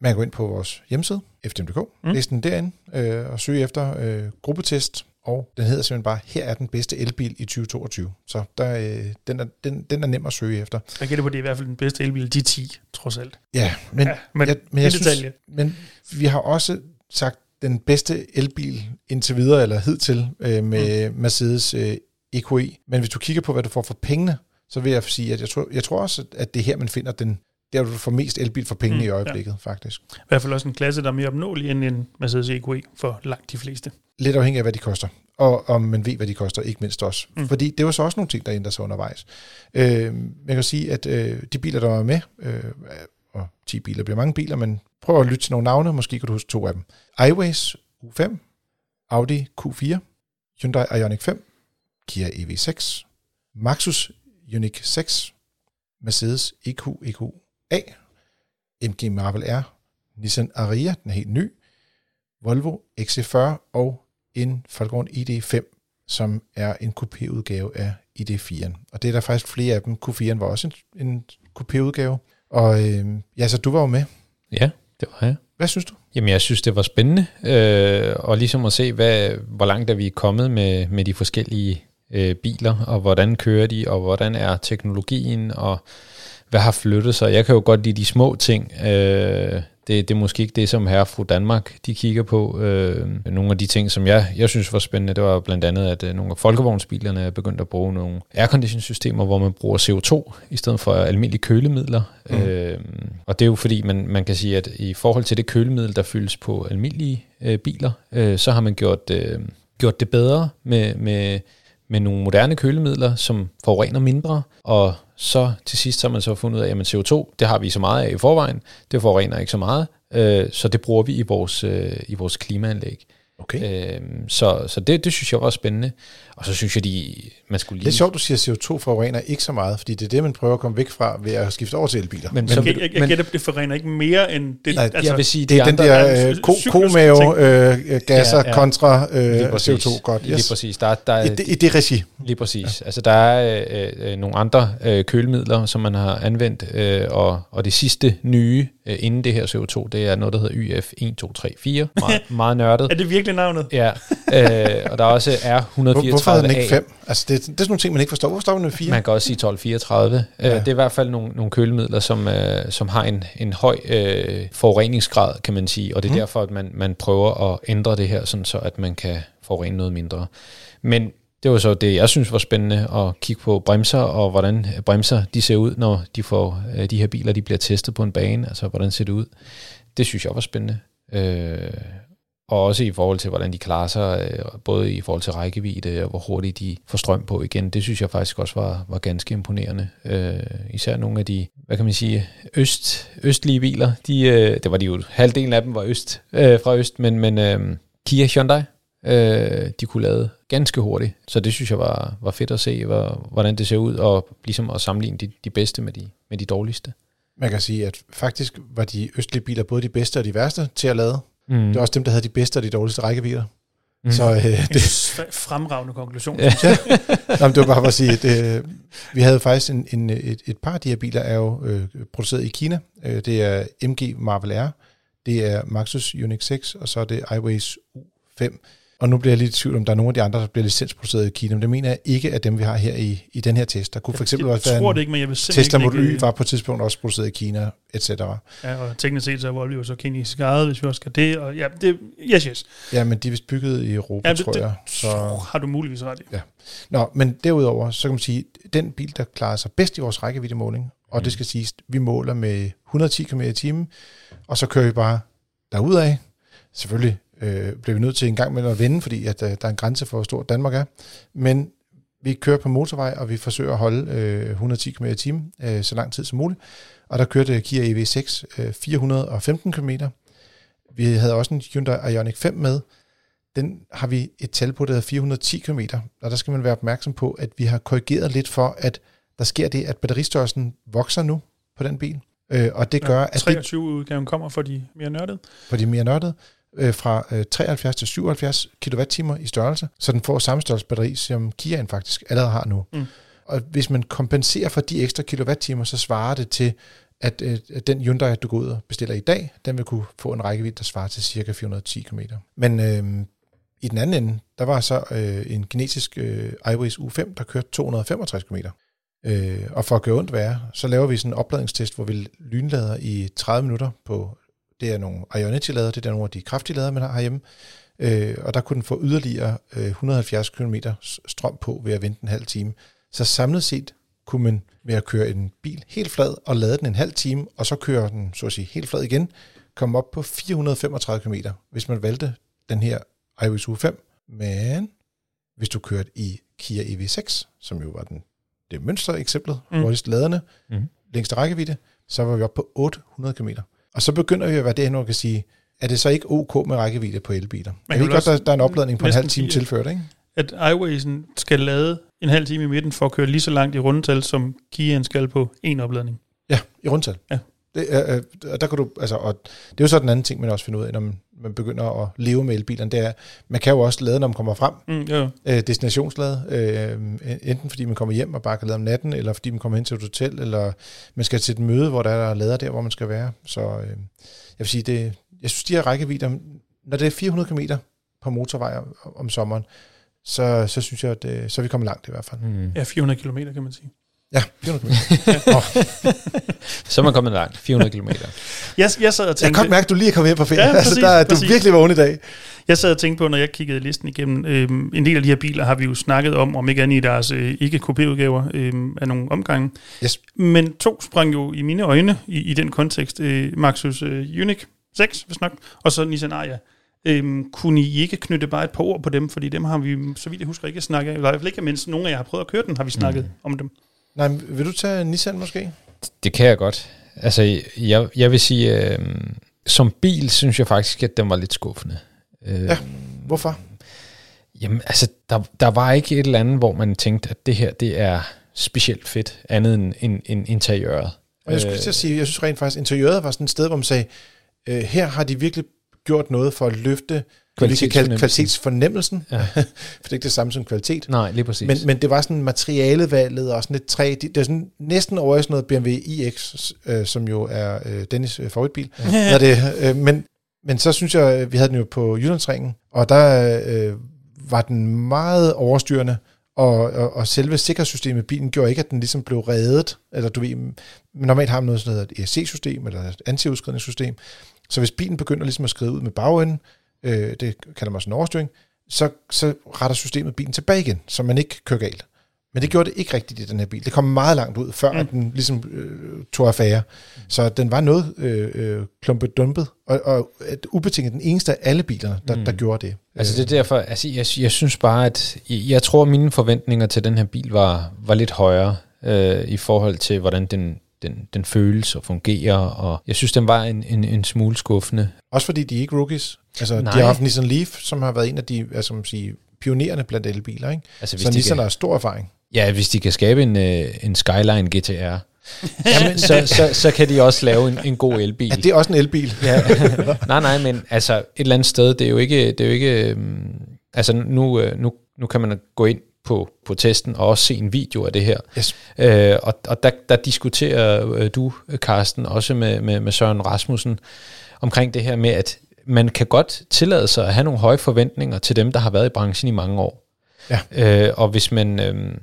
Man kan gå ind på vores hjemmeside, fdm.dk, mm. læse den derinde øh, og søge efter øh, gruppetest, og den hedder simpelthen bare, her er den bedste elbil i 2022. Så der, øh, den, er, den, den er nem at søge efter. Jeg gætter på, det er i hvert fald den bedste elbil, de 10, trods alt. Ja, men, Ja, men jeg, men, jeg synes, men vi har også sagt, den bedste elbil indtil videre, eller hidtil, øh, med mm. Mercedes øh, EQE. Men hvis du kigger på, hvad du får for pengene, så vil jeg sige, at jeg tror, jeg tror også, at det er her, man finder den, der du får mest elbil for pengene Mm, i øjeblikket, ja. faktisk. I hvert fald også en klasse, der er mere opnåelig end en Mercedes EQE for langt de fleste. Lidt afhængig af, hvad de koster. Og om man ved, hvad de koster, ikke mindst også. Mm. Fordi det var så også nogle ting, der ændrer sig undervejs. Øh, man kan sige, at øh, de biler, der var med, øh, og 10 biler bliver mange biler, men prøv at lytte til nogle navne, måske kan du huske to af dem. iWays U5, Audi Q4, Hyundai Ioniq 5, Kia EV6, Maxus Uniq 6, Mercedes E EQ EQA, MG Marvel R, Nissan Ariya, den er helt ny, Volvo XC40 og en Falcon ID5, som er en coupé-udgave af ID4'en. Og det er der faktisk flere af dem. Q4'en var også en, en coupé-udgave. Og øh, ja, så du var jo med. Ja, det var jeg. Hvad synes du? Jamen, jeg synes, det var spændende, øh, og ligesom at se, hvad, hvor langt er vi kommet med, med de forskellige øh, biler, og hvordan kører de, og hvordan er teknologien, og hvad har flyttet sig. Jeg kan jo godt lide de små ting. Øh, det, det er måske ikke det, som herre fru Danmark de kigger på. Øh, nogle af de ting, som jeg, jeg synes var spændende, det var blandt andet, at øh, nogle af folkevognsbilerne er begyndt at bruge nogle aircondition-systemer, hvor man bruger CO2 i stedet for almindelige kølemidler. Mm. Øh, og det er jo fordi, man, man kan sige, at i forhold til det kølemiddel, der fyldes på almindelige øh, biler, øh, så har man gjort, øh, gjort det bedre med, med, med nogle moderne kølemidler, som forurener mindre, og så til sidst så har man så fundet ud af, at CO2, det har vi så meget af i forvejen, det forurener ikke så meget, øh, så det bruger vi i vores, øh, i vores klimaanlæg. Okay. Øh, så så det, det synes jeg var spændende. Og så synes jeg, de, man skulle lige... Det er sjovt, du siger, at CO2 forurener ikke så meget, fordi det er det, man prøver at komme væk fra ved at skifte over til elbiler. Men, så, jeg, jeg, jeg men gætter, det forurener ikke mere end det. Nej, jeg vil sige, det er de den andre, der øh, ko- ting. komave øh, gasser Ja, ja, kontra lige øh, præcis, CO2. Godt, Lige yes. præcis. Der, der, er- I, det, I det regi. Lige præcis. Ja. Altså der er øh, øh, nogle andre øh, kølemidler, som man har anvendt, øh, og, og det sidste nye øh, inden det her CO2, det er noget, der hedder YF1234. Meget, meget nørdet. Er det virkelig navnet? Ja, øh, og der er også Hvor, hvorfor er den R134A. ikke 5? Altså, det, det er sådan nogle ting, man ikke forstår. Hvorfor står den med 4? Man kan også sige 1234. Ja. Ja. Det er i hvert fald nogle, nogle kølemidler, som, øh, som har en, en høj øh, forureningsgrad, kan man sige. Og det er mm. derfor, at man, man prøver at ændre det her, sådan så at man kan forurene noget mindre. Men det var så det, jeg synes var spændende at kigge på bremser, og hvordan bremser de ser ud, når de får øh, de her biler, de bliver testet på en bane. Altså, hvordan ser det ud? Det synes jeg var spændende. Øh, og også i forhold til, hvordan de klarer sig, øh, både i forhold til rækkevidde og hvor hurtigt de får strøm på igen. Det synes jeg faktisk også var, var ganske imponerende. Øh, især nogle af de, hvad kan man sige, øst, østlige biler. De, øh, det var de jo, halvdelen af dem var øst, øh, fra øst, men, men øh, Kia Hyundai, øh, de kunne lade ganske hurtigt. Så det synes jeg var, var fedt at se, hvor, hvordan det ser ud, og ligesom at sammenligne de, de bedste med de, med de dårligste. Man kan sige, at faktisk var de østlige biler både de bedste og de værste til at lade. Mm. Det var også dem, der havde de bedste og de dårligste rækkevidder. Mm. Så øh, En det, f- fremragende konklusion. Ja. ja. Nå, men det var bare for at sige, at øh, vi havde faktisk en, en, et, et par af de her biler er jo øh, produceret i Kina. Øh, det er MG Marvel R, det er Maxus Unix 6, og så er det iWays U5. Og nu bliver jeg lidt i tvivl om, der er nogle af de andre, der bliver licensproduceret i Kina, men det mener jeg ikke er dem, vi har her i, i den her test. Der kunne for eksempel jeg også være tror en det ikke, men jeg vil Tesla Model. Y var på et tidspunkt også produceret i Kina, etc. Ja, og teknisk set så er Volvo så kinesisk ejet, hvis vi også skal det. Og ja, det, yes, yes. Ja, men de er vist bygget i Europa, Ja, ja, det- tror det- jeg. Så... Har du muligvis ret i. Nå, men derudover, så kan man sige, den bil, der klarer sig bedst i vores rækkeviddemåling, og Mm. det skal siges, vi måler med 110 km i timen, og så kører vi bare derudad. Selvfølgelig øh, bliver vi nødt til en gang med at vende, fordi at, øh, der er en grænse for, hvor stort Danmark er. Men vi kører på motorvej, og vi forsøger at holde øh, 110 km i timen øh, så lang tid som muligt. Og der kørte Kia EV6 øh, 415 km. Vi havde også en Hyundai Ioniq 5 med. Den har vi et tal på, der hedder 410 km. Og der skal man være opmærksom på, at vi har korrigeret lidt for, at der sker det, at batteristørrelsen vokser nu på den bil. Øh, og det gør, Ja, at det, 23-udgaven kommer for de mere nørdede. for de mere nørdede, øh, fra øh, 73 til 77 kWh i størrelse, så den får samme størrelse batteri, som Kiaen faktisk allerede har nu. Mm. Og hvis man kompenserer for de ekstra kilowattimer, så svarer det til, at, øh, at den Hyundai, du går ud og bestiller i dag, den vil kunne få en rækkevidde, der svarer til cirka 410 km. Men øh, i den anden ende, der var så øh, en genetisk øh, iWays U5, der kørte 265 km. Øh, og for at gøre ondt værre, så laver vi sådan en opladningstest, hvor vi lynlader i 30 minutter på, det er nogle Ionity-lader, det er nogle af de kraftige lader, man har herhjemme, øh, og der kunne den få yderligere øh, 170 km strøm på ved at vente en halv time. Så samlet set kunne man ved at køre en bil helt flad og lade den en halv time, og så køre den, så at sige, helt flad igen, komme op på 435 km, hvis man valgte den her iWays U5. Men hvis du kørte i Kia EV6, som jo var den, det mønstereksemplet, Mm. mm. hurtigst ladende, mm. længste rækkevidde, så var vi oppe på 800 km. Og så begynder vi at være derhen, hvor vi kan sige, er det så ikke ok med rækkevidde på elbiler? Man er det vel godt, der, der er en opladning på en halv time sige, tilført, ikke? At iWaysen skal lade en halv time i midten for at køre lige så langt i rundetal, som Kiaen skal på en opladning. Ja, i rundtal. Ja. Det, er, øh, og der kan du, altså, og det er jo så den anden ting, man også finder ud af, når man, man begynder at leve med elbilerne, det er, man kan jo også lade, når man kommer frem, Mm, jo. øh, destinationslade, øh, enten fordi man kommer hjem og bare kan lade om natten, eller fordi man kommer hen til et hotel, eller man skal til et møde, hvor der er lader der, hvor man skal være. Så øh, jeg vil sige, det, jeg synes, de her rækkevidder, når det er 400 km på motorvej om, om sommeren, så, så synes jeg, at øh, så er vi kommet langt i hvert fald. Mm. Ja, 400 km, kan man sige. Ja, 400 km. Så er man kommet langt. 400 km. Jeg, jeg sad og Jeg tænkte... kan godt mærke, at du lige er kommet hjem på ferie. Ja, altså, præcis, der, er- du præcis. er virkelig vågen i dag. Jeg sad og tænkte på, når jeg kiggede listen igennem, øhm, en del af de her biler har vi jo snakket om, om ikke andet i deres øh, ikke-kopiudgaver øhm, af nogle omgange. Yes. Men to sprang jo i mine øjne i, i den kontekst. Øh, Maxus øh, Unique 6, hvis nok, og så Nissan Ariya. Øhm, kunne I ikke knytte bare et par ord på dem, fordi dem har vi, så vidt jeg husker, ikke snakket eller i hvert fald ikke, mens nogle af jer har prøvet at køre den, har vi snakket mm. om dem. Nej, vil du tage Nissan måske? Det kan jeg godt. Altså, jeg, jeg vil sige, øh, som bil synes jeg faktisk, at den var lidt skuffende. Øh, Ja. Hvorfor? Jamen, altså, der, der var ikke et eller andet, hvor man tænkte, at det her, det er specielt fedt, andet end, end, end interiøret. Og jeg skulle lige til at sige, jeg synes rent faktisk, interiøret var sådan et sted, hvor man sagde, øh, her har de virkelig gjort noget for at løfte Kvalitetsfornemmelsen. kvalitetsfornemmelsen, Ja. for det er ikke det samme som kvalitet. Nej, lige præcis. Men, men det var sådan materialevalget og sådan et træ. Det, det er sådan næsten over i sådan noget BMW iX, øh, som jo er øh, Dennis øh, favoritbil. Ja. det, øh, men, men så synes jeg, øh, vi havde den jo på Jyllandsringen, og der øh, var den meget overstyrende, og, og, og selve sikkerhedssystemet i bilen gjorde ikke, at den ligesom blev reddet. Eller du ved, normalt har man noget sådan noget et ESC-system, eller et antiudskridningssystem. Så hvis bilen begynder ligesom at skride ud med bagenden, øh, det kalder man sådan en overstyring, så, så retter systemet bilen tilbage igen, så man ikke kører galt. Men det gjorde det ikke rigtigt i den her bil. Det kom meget langt ud, før mm. at den ligesom øh, tog affære. Så den var noget øh, øh, klumpet dumpet, og, og at ubetinget den eneste af alle bilerne, der, mm. der gjorde det. Altså det er derfor, altså jeg, jeg synes bare, at jeg, jeg tror, at mine forventninger til den her bil var, var lidt højere øh, i forhold til, hvordan den, den, den føles og fungerer, og jeg synes, den var en, en, en smule skuffende. Også fordi de er ikke rookies. Altså, Nej. de har haft Nissan Leaf, som har været en af de, altså, man sige, pionerende blandt elbiler, ikke? Altså, Så Nissan kan, har stor erfaring. ja, hvis de kan skabe en, øh, en Skyline GTR, Jamen, så, så, så kan de også lave en, en god elbil. Ja, det er også en elbil. Ja. nej, nej, men altså et eller andet sted, det er jo ikke, det er jo ikke um, altså nu, øh, nu, nu kan man gå ind på, på testen og også se en video af det her. Yes. Øh, og og der, der diskuterer øh, du, Karsten, også med, med, med Søren Rasmussen omkring det her med, at man kan godt tillade sig at have nogle høje forventninger til dem, der har været i branchen i mange år. Ja. Øh, og hvis man øh,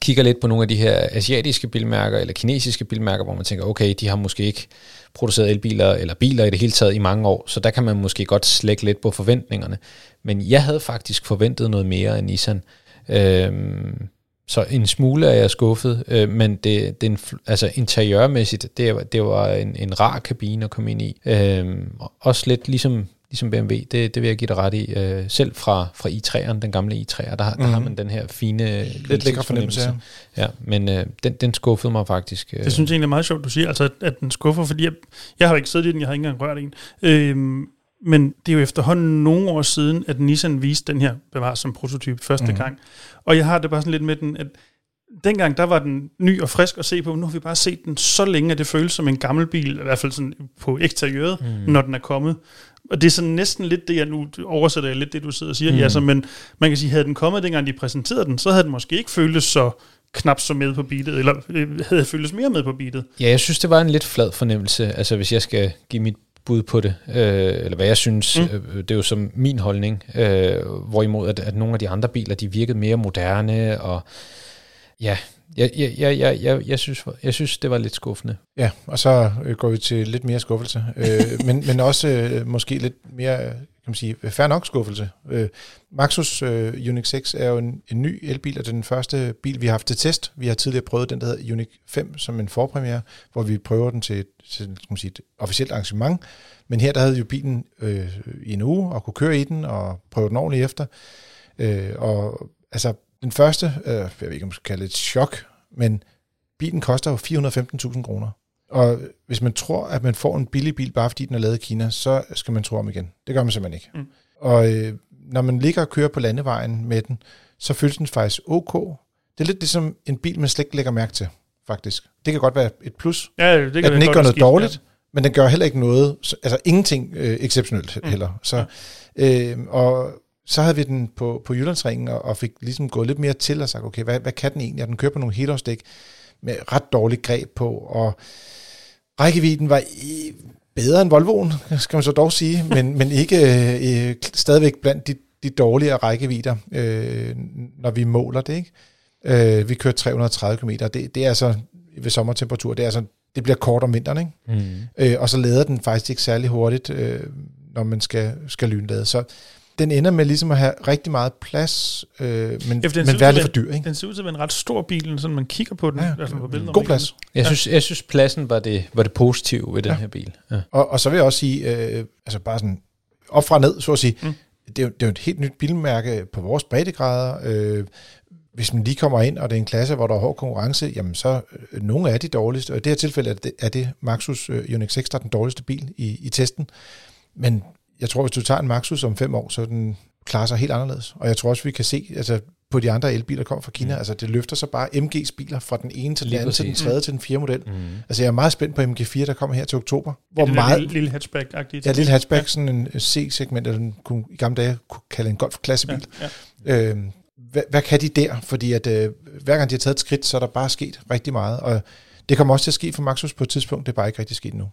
kigger lidt på nogle af de her asiatiske bilmærker eller kinesiske bilmærker, hvor man tænker, okay, de har måske ikke produceret elbiler eller biler i det hele taget i mange år, så der kan man måske godt slække lidt på forventningerne. Men jeg havde faktisk forventet noget mere af Nissan. Øh, så en smule er jeg skuffet, øh, men det, det en, altså interiørmæssigt, det, det var en, en rar kabine at komme ind i. Øh, også lidt ligesom, ligesom BMW, det, det vil jeg give dig ret i. Øh, selv fra, fra i3'eren, den gamle i3'er, der, mm. der har mhm. man den her fine... Lidt lækker fornemmelse, ja. ja men øh, den, den skuffede mig faktisk. Øh. Det synes jeg egentlig er meget sjovt, du siger, altså, at, at den skuffer, fordi jeg, jeg har ikke siddet i den, jeg har ikke engang rørt en. Øh, men det er jo efterhånden nogle år siden, at Nissan viste den her bevar som prototype første mm. gang. Og jeg har det bare sådan lidt med den, at dengang der var den ny og frisk at se på, nu har vi bare set den så længe, at det føles som en gammel bil, i hvert fald sådan på eksteriøret, mm. når den er kommet. Og det er sådan næsten lidt det, jeg nu oversætter jeg lidt det, du sidder og siger, mm. ja, så, men man kan sige, havde den kommet, dengang de præsenterede den, så havde den måske ikke føltes så knap så med på beatet, eller øh, havde føltes mere med på beatet. Ja, jeg synes, det var en lidt flad fornemmelse, altså hvis jeg skal give mit bud på det, øh, eller hvad jeg synes, mm. øh, det er jo som min holdning, øh, hvorimod at, at nogle af de andre biler, de virkede mere moderne, og ja, jeg, jeg, jeg, jeg, jeg, jeg, synes, jeg synes, det var lidt skuffende. Ja, og så øh, går vi til lidt mere skuffelse, øh, men, men også øh, måske lidt mere, kan man sige, øh, fair nok skuffelse. Øh, Maxus øh, Unix 6 er jo en, en ny elbil, og det er den første bil, vi har haft til test. Vi har tidligere prøvet den, der hedder Unix 5 som en forpremiere, hvor vi prøver den til, til kan man sige, et officielt arrangement. Men her der havde vi jo bilen øh, i en uge, og kunne køre i den, og prøve den ordentligt efter. Øh, og altså, den første, øh, jeg ved ikke, om man skal kalde det et chok, men bilen koster jo 415.000 kroner. Og hvis man tror, at man får en billig bil, bare fordi den er lavet i Kina, så skal man tro om igen. Det gør man simpelthen ikke. Mm. Og øh, når man ligger og kører på landevejen med den, så føles den faktisk ok. Det er lidt ligesom en bil, man slet ikke lægger mærke til, faktisk. Det kan godt være et plus, ja, det kan at den ikke gør noget skidt, dårligt, ja. men den gør heller ikke noget, altså ingenting øh, exceptionelt mm. heller. Så, øh, og så havde vi den på, på Jyllandsringen, og, og fik ligesom gået lidt mere til og sagt, okay, hvad, hvad kan den egentlig? Og den kører på nogle helårsdæk med ret dårligt greb på, og rækkevidden var i, bedre end Volvoen, skal man så dog sige, men, men ikke øh, stadigvæk blandt de, de dårligere rækkevidder, øh, når vi måler det. Ikke? Øh, vi kørte 330 km, det, det er altså ved sommertemperatur, det er altså det bliver kort om vinteren, ikke? Mm. Øh, og så lader den faktisk ikke særlig hurtigt, øh, når man skal, skal lynlade. Så den ender med ligesom at have rigtig meget plads, øh, men, ja, men være lidt for dyr. Ikke? Den ser ud til at være en ret stor bil, så man kigger på den. Ja, altså på billeder, god plads. Jeg, synes, jeg synes, pladsen var det, var det positive ved den ja. her bil. Ja. Og, og så vil jeg også sige, øh, altså bare sådan op fra ned, så at sige, mm. det, er jo, det er jo et helt nyt bilmærke på vores breddegrader. Øh, hvis man lige kommer ind, og det er en klasse, hvor der er hård konkurrence, jamen så øh, nogle af de dårligste, og i det her tilfælde er det, er det Maxus øh, Unix 6, der er den dårligste bil i, i testen. Men jeg tror, hvis du tager en Maxus om fem år, så den klarer sig helt anderledes. Og jeg tror også, vi kan se, altså på de andre elbiler, der kommer fra Kina, mm. altså det løfter så bare MG's biler fra den ene til den anden, til den tredje mm. til den fjerde model. Mm. Altså jeg er meget spændt på MG4, der kommer her til oktober. Hvor det meget, lille, lille hatchback-agtigt. Ja, lille hatchback, ja. sådan en C-segment, eller den kunne i gamle dage kunne kalde en golf-klassebil. Ja, ja. Øhm, hvad, hvad kan de der? Fordi at øh, hver gang de har taget et skridt, så er der bare sket rigtig meget. Og det kommer også til at ske for Maxus på et tidspunkt, det er bare ikke rigtig sket nu.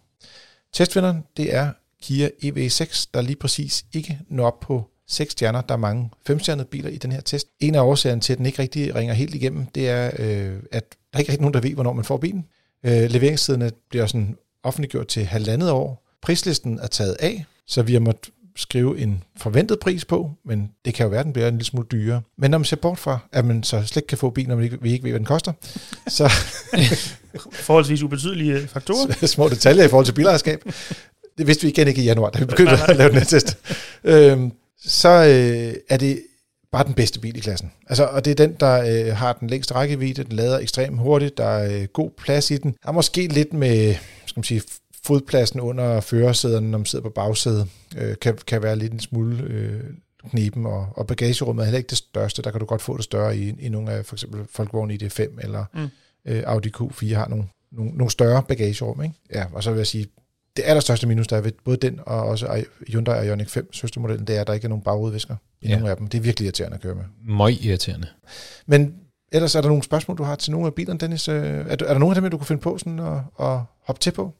Testvinderen, det er Kia EV6, der lige præcis ikke når op på 6 stjerner. Der er mange 5-stjernede biler i den her test. En af årsagerne til, at den ikke rigtig ringer helt igennem, det er, øh, at der er ikke rigtig nogen, der ved, hvornår man får bilen. Øh, leveringstiderne bliver sådan offentliggjort til halvandet år. Prislisten er taget af, så vi har måttet skrive en forventet pris på, men det kan jo være, at den bliver en lille smule dyrere. Men når man ser bort fra, at man så slet ikke kan få bilen, når man ikke, vi ikke ved, hvad den koster, så... Forholdsvis ubetydelige faktorer. Små detaljer i forhold til bilejerskab. Det vidste vi igen ikke i januar, da vi begyndte at lave den her test. Øhm, så øh, er det bare den bedste bil i klassen. Altså, og det er den, der øh, har den længste rækkevidde, den lader ekstremt hurtigt, der er øh, god plads i den. Der er måske lidt med, skal man sige, fodpladsen under førersæderne, når man sidder på bagsædet, øh, kan, kan være lidt en smule øh, kniben, og, og bagagerummet er heller ikke det største. Der kan du godt få det større i, i nogle af for eksempel Volkswagen ID5 eller mm. øh, Audi Q4 har nogle, nogle, nogle større bagagerum. Ikke? Ja, og så vil jeg sige, det allerstørste minus, der er ved både den og også Hyundai Ioniq 5 søstermodellen, det er, at der ikke er nogen bagudvisker i ja. nogen af dem. Det er virkelig irriterende at køre med. Møg irriterende. Men ellers er der nogle spørgsmål, du har til nogle af bilerne, Dennis? Er, er der nogen af dem, du kunne finde på sådan at, at hoppe til på?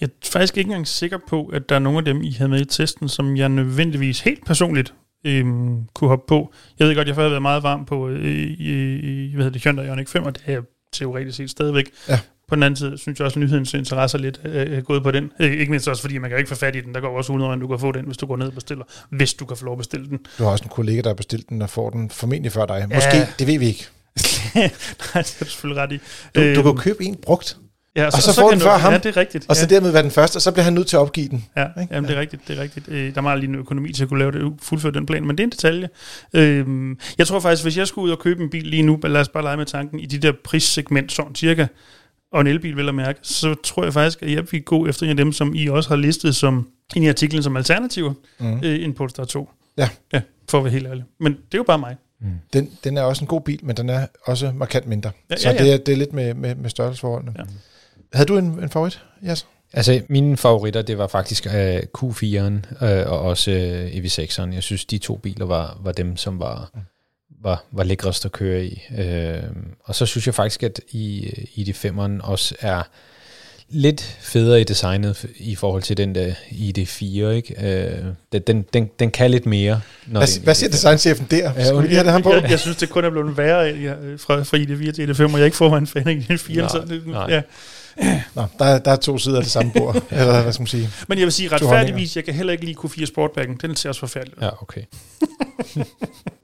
Jeg er faktisk ikke engang sikker på, at der er nogle af dem, I havde med i testen, som jeg nødvendigvis helt personligt øhm, kunne hoppe på. Jeg ved godt, jeg har været meget varm på øh, i, i, hvad hedder det, Hyundai Ioniq 5, og det er jeg teoretisk set stadigvæk. Ja. På den anden side synes jeg også, at nyhedens interesse er lidt øh, gået på den. Øh, ikke mindst også, fordi man kan ikke få fat i den. Der går også 100 du kan få den, hvis du går ned og bestiller. Hvis du kan få lov at bestille den. Du har også en kollega, der har bestilt den og får den formentlig før dig. Måske, Ja. det ved vi ikke. Nej, det er du selvfølgelig ret i. Du, du kan Øhm, købe en brugt, ja, og så får kan den du- før ham. Ja, det er rigtigt. og så ja. dermed være den første, og så bliver han nødt til at opgive den. Ja, Ikke? jamen, det er rigtigt. Det er rigtigt. Øh, der er meget lige en økonomi til at kunne lave det, fuldføre den plan, men det er en detalje. Øhm, jeg tror faktisk, hvis jeg skulle ud og købe en bil lige nu, lad os bare lege med tanken, i de der prissegment, sådan cirka, og en elbil vil jeg mærke, så tror jeg faktisk, at jeg vil gå efter en af dem, som I også har listet som en i artiklen som alternativer, Mm. mm. øh, en Polestar 2. Ja. Ja, for at være helt ærlig. Men det er jo bare mig. Den, den er også en god bil, men den er også markant mindre. Ja, så ja, ja. Det, er, det er lidt med, med, med størrelsesforholdene. Ja. Havde du en, en favorit? Yes. Altså, mine favoritter, det var faktisk uh, Q4'eren uh, og også uh, EV6'eren. Jeg synes, de to biler var, var dem, som var, var, var lækrest at køre i. Uh, og så synes jeg faktisk, at i, i de 5'eren også er lidt federe i designet i forhold til den der ID4, ikke? Uh, den, den, den, den kan lidt mere. Når Hvad, det, hvad siger designchefen der? Ja, Skal vi lige have det ham på? Jeg, jeg synes, det kun er blevet værre ja, fra, fra ID4 til ID5, og jeg er ikke forvejen fan af ID4. Nej, så det, nej. Ja. Nå, der, er- der er to sider af det samme bord. Eller hvad skal man sige? Men jeg vil sige retfærdigvis, jeg kan heller ikke lide Q4 Sportbacken. Den ser også forfærdelig ud. Ja, okay.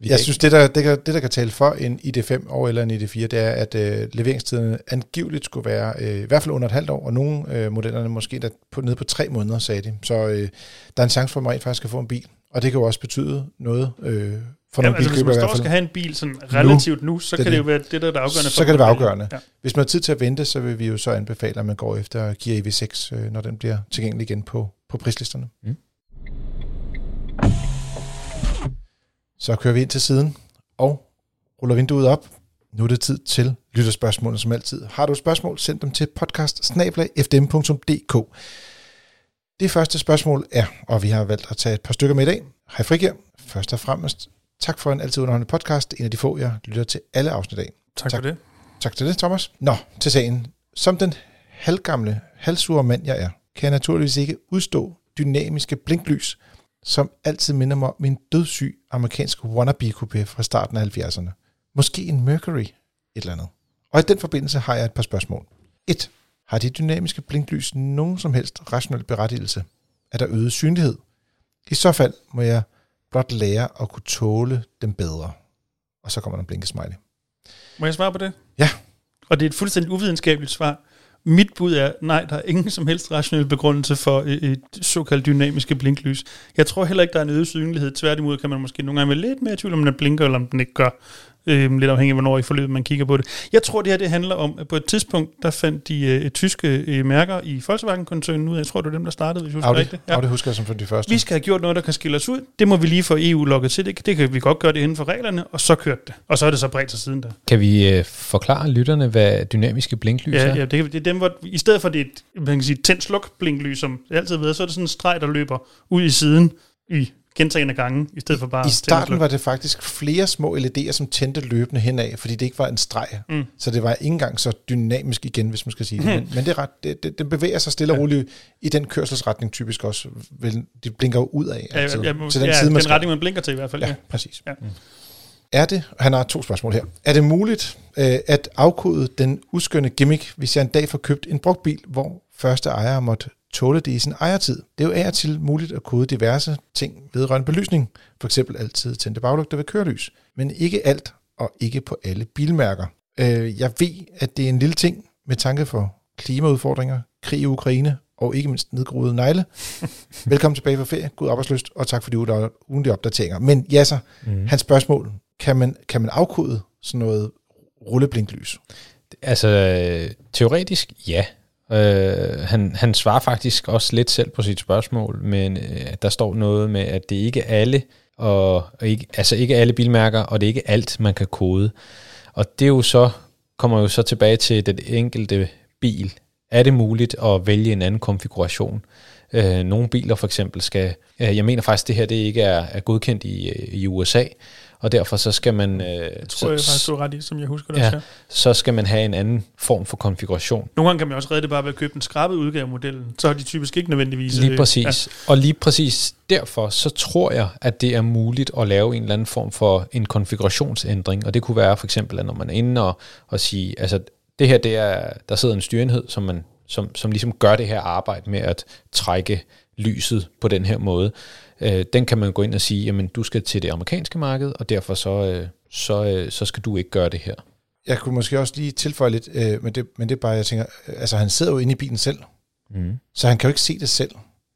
Vi Jeg synes, det der, det, kan, det der kan tale for en ID5 og eller en ID4, det er, at øh, leveringstiden angiveligt skulle være øh, i hvert fald under et halvt år, og nogle øh, modellerne måske der på, nede på tre måneder, sagde de. Så øh, der er en chance for, at man rent faktisk kan få en bil, og det kan jo også betyde noget øh, for Ja, nogle altså, hvis bilkøbere man i står skal have en bil sådan relativt nu, så Det kan det jo det. være det, der er afgørende. Så for, kan det være at man afgørende. Ja. Hvis man har tid til at vente, så vil vi jo så anbefale, at man går efter Kia EV6, øh, når den bliver tilgængelig igen på, på prislisterne. Mm. Så kører vi ind til siden og ruller vinduet op. Nu er det tid til lytterspørgsmålene som altid. Har du et spørgsmål, send dem til podcast Det første spørgsmål er, og vi har valgt at tage et par stykker med i dag. Hej Frigir. Først og fremmest, tak for en altid underholdende podcast. En af de få, jeg lytter til alle afsnit af. Tak, Tak. for det. Tak til det, Thomas. Nå, til sagen. Som den halvgamle, halvsure mand, jeg er, kan jeg naturligvis ikke udstå dynamiske blinklys, som altid minder mig om en dødssyg amerikansk wannabe-coupé fra starten af 70'erne. Måske en Mercury, et eller andet. Og i den forbindelse har jeg et par spørgsmål. 1. Har de dynamiske blinklys nogen som helst rationel berettigelse? Er der øget synlighed? I så fald må jeg blot lære at kunne tåle dem bedre. Og så kommer der en blinkesmiley. Må jeg svare på det? Ja. Og det er et fuldstændig uvidenskabeligt svar. Mit bud er, nej, der er ingen som helst rationel begrundelse for et såkaldt dynamiske blinklys. Jeg tror heller ikke, der er en øget synlighed. Tværtimod kan man måske nogle gange være lidt mere i tvivl, om den blinker, eller om den ikke gør. Øhm, lidt afhængig af, hvornår i forløbet man kigger på det. Jeg tror, det her det handler om, at på et tidspunkt, der fandt de øh, tyske øh, mærker i Volkswagen-koncernen ud af. Jeg tror, det var dem, der startede, hvis jeg husker Audi, rigtigt. ja. Audi husker jeg som for de første. Vi skal have gjort noget, der kan skille os ud. Det må vi lige få EU lukket til. Det, det kan vi godt gøre det inden for reglerne, og så kørte det. Og så er det så bredt sig siden der. Kan vi øh, forklare lytterne, hvad dynamiske blinklys Ja, er? ja det, det er dem, hvor i stedet for det er et man kan sige, tændt sluk blinklys, som det altid været, så er det sådan en streg, der løber ud i siden i gentagende gange, i stedet for bare I starten var det faktisk flere små LED'er, som tændte løbende henad, fordi det ikke var en streg. Mm. Så det var ikke engang så dynamisk igen, hvis man skal sige det. Men, men det er ret, det, det, den bevæger sig stille og roligt i den kørselsretning typisk også. Vel, de blinker jo ud af ja, altid. ja, til den ja, side, man den skal. retning, man blinker til i hvert fald. Ja. Ja, præcis. Ja. Mm. Er det, han har to spørgsmål her, er det muligt øh, at afkode den uskønne gimmick, hvis jeg en dag får købt en brugt bil, hvor første ejer måtte tåle det i sin ejertid? Det er jo af og til muligt at kode diverse ting vedrørende belysning, for eksempel altid tændte baglygter ved kørelys, men ikke alt og ikke på alle bilmærker. Øh, jeg ved, at det er en lille ting med tanke for klimaudfordringer, krig i Ukraine og ikke mindst nedgroede negle. Velkommen tilbage fra ferie, god arbejdsløst, og tak for de ugentlige opdateringer. Men ja, så, Mm. Hans spørgsmål, kan man, kan man afkode sådan noget rulleblinklys? Altså, øh, teoretisk, ja. Øh, han, han svarer faktisk også lidt selv på sit spørgsmål, men øh, der står noget med, at det ikke er alle, og, og ikke, altså ikke alle bilmærker, og det er ikke alt, man kan kode. Og det er jo så, kommer jo så tilbage til den enkelte bil. Er det muligt at vælge en anden konfiguration? Øh, nogle biler for eksempel skal, øh, jeg mener faktisk, det her det ikke er, er godkendt i, øh, i USA, og derfor så skal man, øh, Det tror jeg så, faktisk, du ret i, som jeg husker det Ja. også. Ja. så skal man have en anden form for konfiguration. Nogle gange kan man også redde det bare ved at købe den skrabede udgave af modellen. Så har de typisk ikke nødvendigvis... Lige øh, præcis. Ja. Og lige præcis derfor, så tror jeg, at det er muligt at lave en eller anden form for en konfigurationsændring. Og det kunne være for eksempel, at når man er inde og, og sige, altså det her, det er, der sidder en styrenhed, som, man, som, som ligesom gør det her arbejde med at trække lyset på den her måde. Øh, den kan man gå ind og sige, jamen du skal til det amerikanske marked, og derfor så, øh, så, øh, så skal du ikke gøre det her. Jeg kunne måske også lige tilføje lidt, øh, men, det, men det er bare, jeg tænker, øh, altså han sidder jo inde i bilen selv, Mm. så han kan jo ikke se det selv.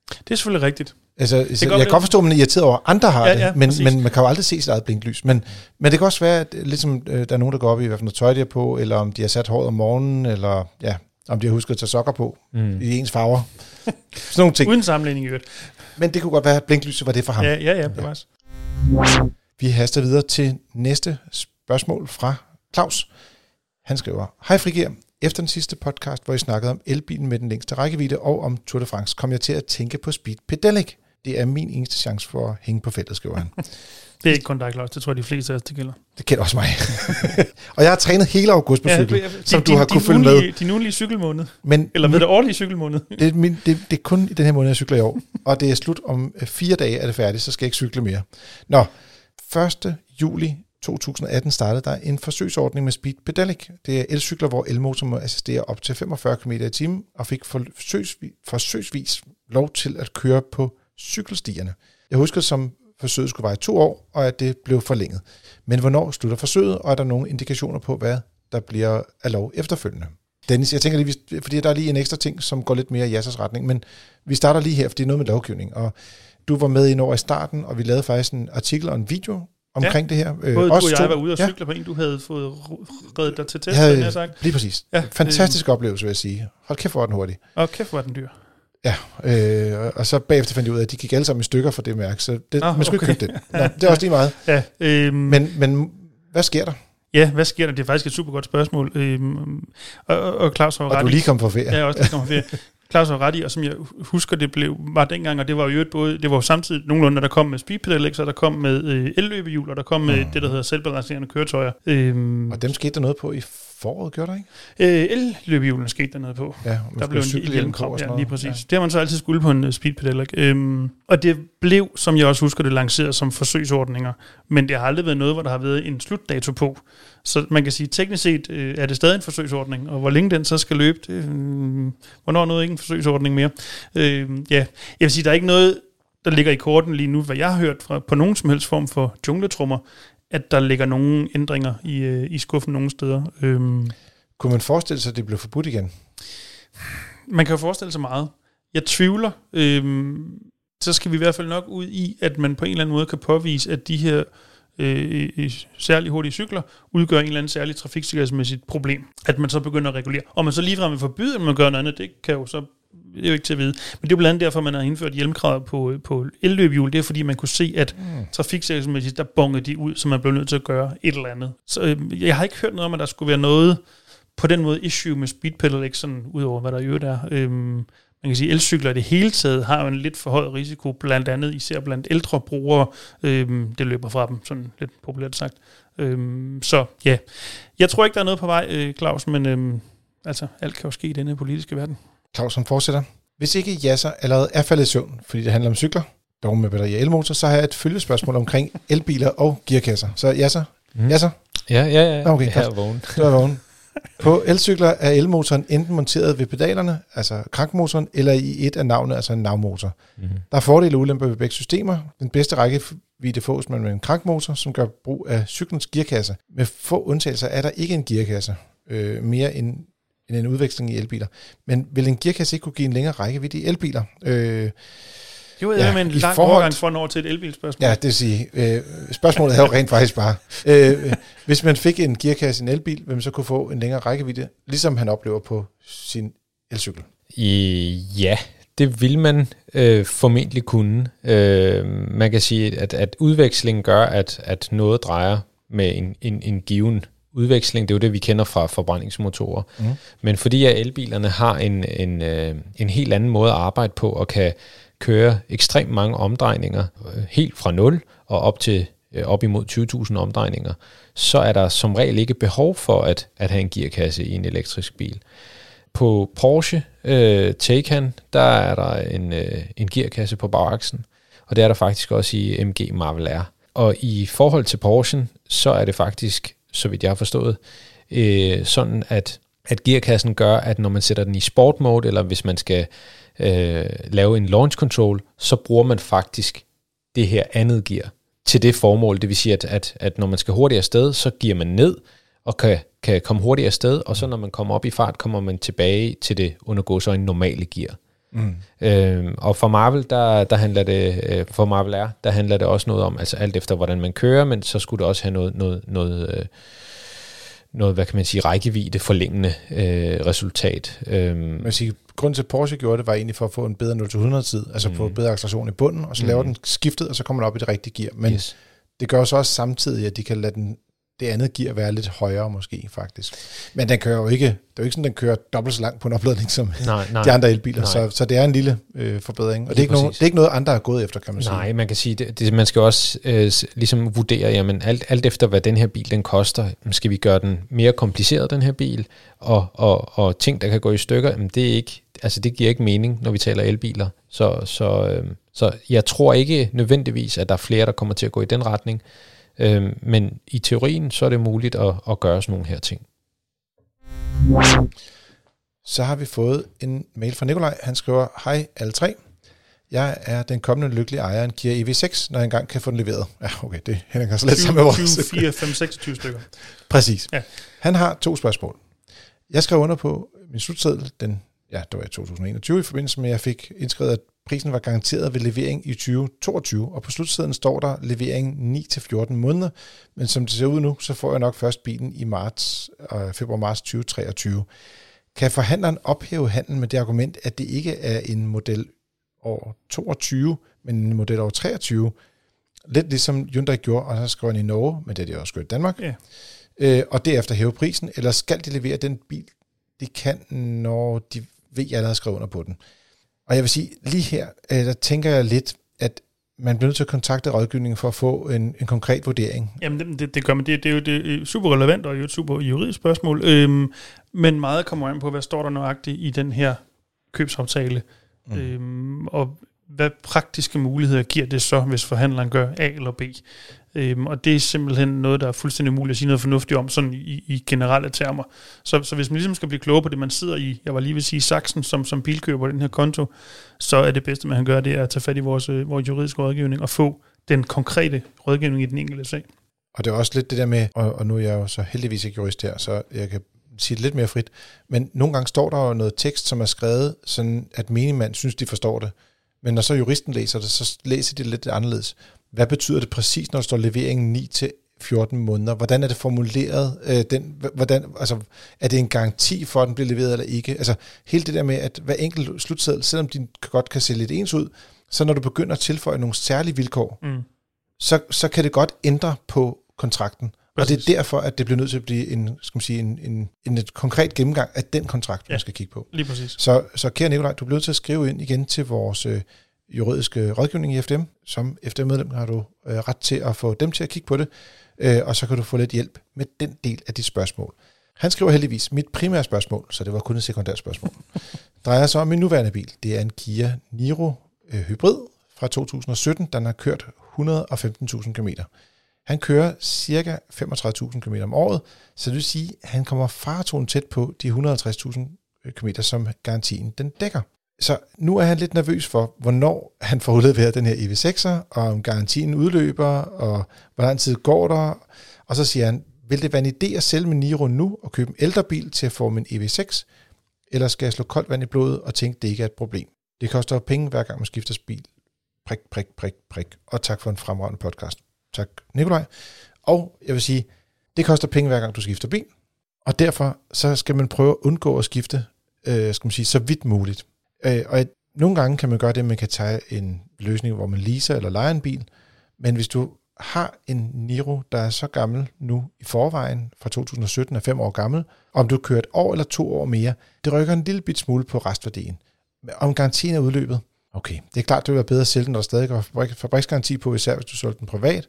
Det er selvfølgelig rigtigt. Altså, det kan jeg godt kan godt forstå, at man er irriteret over, at andre har Ja, det, ja, men, præcis. men man kan jo aldrig se sit eget blinklys. Men, men det kan også være, at ligesom, der er nogen, der går op i, hvad for noget tøj de er på, eller om de har sat håret om morgenen, eller ja, om de har husket at tage sokker på Mm. i ens farver. Sådan nogle ting. Uden sammenligning i øvrigt. Men det kunne godt være, at blinklyset var det for ham. Ja, ja, ja, bevares. Vi haster videre til næste spørgsmål fra Claus. Han skriver, Hej Frigir, efter den sidste podcast, hvor I snakkede om elbilen med den længste rækkevidde og om Tour de France, kom jeg til at tænke på Speed Pedalic. Det er min eneste chance for at hænge på feltet, skriver han. Det er ikke kun dig, Claus. Det tror jeg, de fleste af os, det gælder. Det kender også mig. og jeg har trænet hele august på cykel, ja, som din- du har din kunne følge ugenlige- med. Din ugenlige cykelmåned. Men Eller ved det årlige cykelmåned. det, er min, det, det er kun i den her måned, jeg cykler i år. Og det er slut om øh, fire dage, er det færdigt, så skal jeg ikke cykle mere. Nå, 1. juli 2018 startede der en forsøgsordning med Speed Pedalic. Det er elcykler, hvor elmotor må assistere op til 45 km i timen, og fik forsøgsvis, forsøgsvis lov til at køre på cykelstierne. Jeg husker, som forsøget skulle være i to år, og at det blev forlænget. Men hvornår slutter forsøget, og er der nogle indikationer på, hvad der bliver af lov efterfølgende? Dennis, jeg tænker lige, fordi der er lige en ekstra ting, som går lidt mere i Jassers retning, men vi starter lige her, for det er noget med lovgivning, og du var med ind over i starten, og vi lavede faktisk en artikel og en video omkring det her. Øh, Både du os og jeg to. var ude og Ja. cykle på en, du havde fået reddet dig til test, Ja, havde jeg sagt. lige præcis. Ja, Ja, Fantastisk oplevelse, vil jeg sige. Hold kæft, hvor den hurtig. Og kæft, hvor den dyr. Ja, øh, og så bagefter fandt jeg ud af, at de gik alle sammen i stykker for det mærke, så det, Nå, man skulle okay. ikke købe det. Nå, det er også lige meget. Ja, øhm, Men, men hvad sker der? ja, hvad sker der? Det er faktisk et super godt spørgsmål. Øhm, og, og, Claus har Og ret du lige kom på ferie. Ja, jeg også lige kommet ferie. Claus har ret i, og som jeg husker, det blev, var dengang, og det var jo øvrigt både, det var jo samtidig nogenlunde, der kom med speed pedelecs, og der kom med øh, elløbehjul, og der kom med Mm. det, der hedder selvbalancerende køretøjer. Øhm, Og dem skete der noget på i foråret, gjorde der ikke? øh, elløbehjulene skete der noget på. Ja, Der blev en sådan ja, lige præcis. Ja. Det har man så altid skulle på en uh, speed pedelec. Øhm, og det blev, som jeg også husker det, lanceret som forsøgsordninger. Men det har aldrig været noget, hvor der har været en slutdato på. Så man kan sige, teknisk set øh, er det stadig en forsøgsordning. Og hvor længe den så skal løbe, det, øh, hvornår er noget ikke en forsøgsordning mere? Øh, ja, jeg vil sige, der er ikke noget, der ligger i korten lige nu, hvad jeg har hørt fra, på nogen som helst form for jungletrummer, at der ligger nogle ændringer i, øh, i skuffen nogle steder. Øhm, Kunne man forestille sig, at det blev forbudt igen? man kan jo forestille sig meget. Jeg tvivler. Øhm, så skal vi i hvert fald nok ud i, at man på en eller anden måde kan påvise, at de her øh, øh, særlig hurtige cykler udgør en eller anden særlig trafiksikkerhedsmæssigt problem. At man så begynder at regulere. Og man så ligefrem vil forbyde, at man gør noget andet, det kan jo så det er jo ikke til at vide. Men det er jo blandt andet derfor, man har indført hjelmkravet på, på elløbehjul. Det er fordi, man kunne se, at Mm. trafiksikkerhedsmæssigt, der bongede de ud, så man blev nødt til at gøre et eller andet. Så øh, jeg har ikke hørt noget om, at der skulle være noget på den måde issue med speed pedelec, sådan ud over hvad der i øvrigt er. Øhm, man kan sige, at elcykler i det hele taget har jo en lidt for høj risiko, blandt andet især blandt ældre brugere. Øhm, det løber fra dem, sådan lidt populært sagt. Øhm, så ja, jeg tror ikke, der er noget på vej, øh, Claus, men øhm, altså, alt kan jo ske i denne politiske verden. Claus, som fortsætter. Hvis ikke Jasser allerede er faldet i søvn, fordi det handler om cykler, dog med batteri og elmotor, så har jeg et følgespørgsmål omkring elbiler og gearkasser. Så Jasser, Mm. Jasser, Ja, ja, ja. Okay, jeg er vågen. du er vågen. På elcykler er elmotoren enten monteret ved pedalerne, altså krankmotoren, eller i et af navnene, altså en navmotor. Mm-hmm. Der er fordele og ulemper ved begge systemer. Den bedste rækkevidde fås man med en krankmotor, som gør brug af cyklens gearkasse. Med få undtagelser er der ikke en gearkasse, øh, mere end, end en udveksling i elbiler. Men vil en gearkasse ikke kunne give en længere rækkevidde i elbiler? Øh, Jo, Ja, ja, med en i lang forhold- overgang for at nå til et elbilspørgsmål. ja, det vil sige, øh, spørgsmålet er jo rent faktisk bare, øh, hvis man fik en gearkasse i en elbil, vil man så kunne få en længere rækkevidde, ligesom han oplever på sin elcykel? I, ja, det vil man øh, formentlig kunne. Øh, man kan sige, at, at udvekslingen gør, at, at noget drejer med en, en, en given udveksling. Det er jo det, vi kender fra forbrændingsmotorer. Mm. Men fordi at elbilerne har en, en, øh, en helt anden måde at arbejde på, og kan køre ekstremt mange omdrejninger, øh, helt fra 0 og op til øh, op imod 20.000 omdrejninger, så er der som regel ikke behov for at, at have en gearkasse i en elektrisk bil. På Porsche øh, Taycan, der er der en, øh, en gearkasse på bagaksen, og det er der faktisk også i MG Marvel R. Og i forhold til Porsche, så er det faktisk, så vidt jeg har forstået, øh, sådan at, at gearkassen gør, at når man sætter den i sport mode, eller hvis man skal øh, lave en launch control, så bruger man faktisk det her andet gear til det formål. Det vil sige, at, at, at når man skal hurtigere afsted, så giver man ned og kan, kan komme hurtigere afsted, og så når man kommer op i fart, kommer man tilbage til det under en normale gear. Mm. Øh, og for Marvel, der, der handler det, øh, for Marvel R, der handler det også noget om, altså alt efter hvordan man kører, men så skulle det også have noget, noget, noget, øh, noget hvad kan man sige, rækkevidde forlængende øh, resultat. Øh, man siger, grund til, at Porsche gjorde det, var egentlig for at få en bedre 0-100 tid, altså mm. få bedre acceleration i bunden, og så mm. laver den skiftet, og så kommer den op i det rigtige gear. Men yes. det gør så også samtidig, at de kan lade den det andet gear være lidt højere måske, faktisk. Men den kører jo ikke, det er jo ikke sådan, den kører dobbelt så langt på en opladning som nej, nej, de andre elbiler, så, så det er en lille øh, forbedring. Og det er, ikke noget, det er ikke noget, andre har gået efter, kan man sige. Nej, man kan sige, det, det, man skal også øh, ligesom vurdere, jamen alt, alt efter, hvad den her bil den koster, skal vi gøre den mere kompliceret, den her bil, og, og, og ting, der kan gå i stykker, jamen det er ikke, altså det giver ikke mening, når vi taler elbiler. Så, så, øh, så jeg tror ikke nødvendigvis, at der er flere, der kommer til at gå i den retning. Øh, men i teorien, så er det muligt at, at gøre sådan nogle her ting. Så har vi fået en mail fra Nikolaj. Han skriver, Hej alle tre. Jeg er den kommende lykkelige ejer af en Kia EV6, når jeg engang kan få den leveret. Ja, okay, det hænger så lidt sammen med vores... 20, 4, 5, 26 stykker. Præcis. Ja. Han har to spørgsmål. Jeg skrev under på min slutseddel, den, ja, det var i 2021, i forbindelse med, at jeg fik indskrevet, at Prisen var garanteret ved levering i 2022, og på slutsiden står der levering 9-14 måneder, men som det ser ud nu, så får jeg nok først bilen i marts, øh, februar-marts 2023. Kan forhandleren ophæve handlen med det argument, at det ikke er en model år 22, men en model år 23? Lidt ligesom Hyundai gjorde, og så skriver han i Norge, men det er det også gjort i Danmark. Ja. Øh, og derefter hæve prisen, eller skal de levere den bil, de kan, når de ved, at jeg allerede skrevet under på den. Og jeg vil sige, lige her, øh, der tænker jeg lidt, at man bliver nødt til at kontakte rådgivningen for at få en, en konkret vurdering. Jamen det, det gør man. Det, det er jo det er super relevant og jo et super juridisk spørgsmål. Øhm, men meget kommer an på, hvad står der nøjagtigt i den her købsaftale. Mm. Øhm, og hvad praktiske muligheder giver det så, hvis forhandleren gør A eller B? Øhm, og det er simpelthen noget, der er fuldstændig umuligt at sige noget fornuftigt om, sådan i, i generelle termer. Så, så hvis man ligesom skal blive klogere på det, man sidder i, jeg var lige ved at sige saksen som, som bilkøber på den her konto, så er det bedste, man kan gøre, det er at tage fat i vores, øh, vores juridiske rådgivning og få den konkrete rådgivning i den enkelte sag. Og det er også lidt det der med, og, og nu er jeg jo så heldigvis ikke jurist her, så jeg kan sige det lidt mere frit, men nogle gange står der jo noget tekst, som er skrevet, sådan at menigmand synes, de forstår det. Men når så juristen læser det, så læser de det lidt anderledes. Hvad betyder det præcis, når der står leveringen 9 til 14 måneder? Hvordan er det formuleret? Øh, den, hvordan, altså, er det en garanti for, at den bliver leveret eller ikke? Altså, hele det der med, at hver enkelt slutseddel, selvom de godt kan se lidt ens ud, så når du begynder at tilføje nogle særlige vilkår, mm. så, så kan det godt ændre på kontrakten. Præcis. Og det er derfor, at det bliver nødt til at blive en, skal man sige, en, en, en et konkret gennemgang af den kontrakt, ja, man skal kigge på. lige præcis. Så, så kære Nikolaj, du bliver nødt til at skrive ind igen til vores øh, juridiske rådgivning i FDM. Som FDM-medlem har du øh, ret til at få dem til at kigge på det, øh, og så kan du få lidt hjælp med den del af dit spørgsmål. Han skriver heldigvis, mit primære spørgsmål, så det var kun et sekundært spørgsmål, drejer sig om min nuværende bil. Det er en Kia Niro øh, Hybrid fra 2017, den har kørt 115.000 km. Han kører cirka 35.000 km om året, så det vil sige, at han kommer fartonen tæt på de 150.000 øh, km, som garantien den dækker. Så nu er han lidt nervøs for, hvornår han får udleveret den her EV6'er, og om garantien udløber, og hvor lang tid går der. Og så siger han, vil det være en idé at sælge min Niro nu og købe en ældre bil til at få min EV6, eller skal jeg slå koldt vand i blodet og tænke, det ikke er et problem? Det koster penge, hver gang man skifter bil. Prik, prik, prik, prik. Og tak for en fremragende podcast. Tak, Nikolaj. Og jeg vil sige, det koster penge, hver gang du skifter bil. Og derfor så skal man prøve at undgå at skifte, øh, skal man sige, så vidt muligt. Øh, og et, nogle gange kan man gøre det, at man kan tage en løsning, hvor man leaser eller leger en bil. Men hvis du har en Niro, der er så gammel nu i forvejen, fra 2017 er fem år gammel, om du kører et år eller to år mere, det rykker en lille bit smule på restværdien. Om garantien er udløbet, okay, det er klart, det vil være bedre at sælge den, når der stadig går fabriksgaranti på, især hvis du solgte den privat,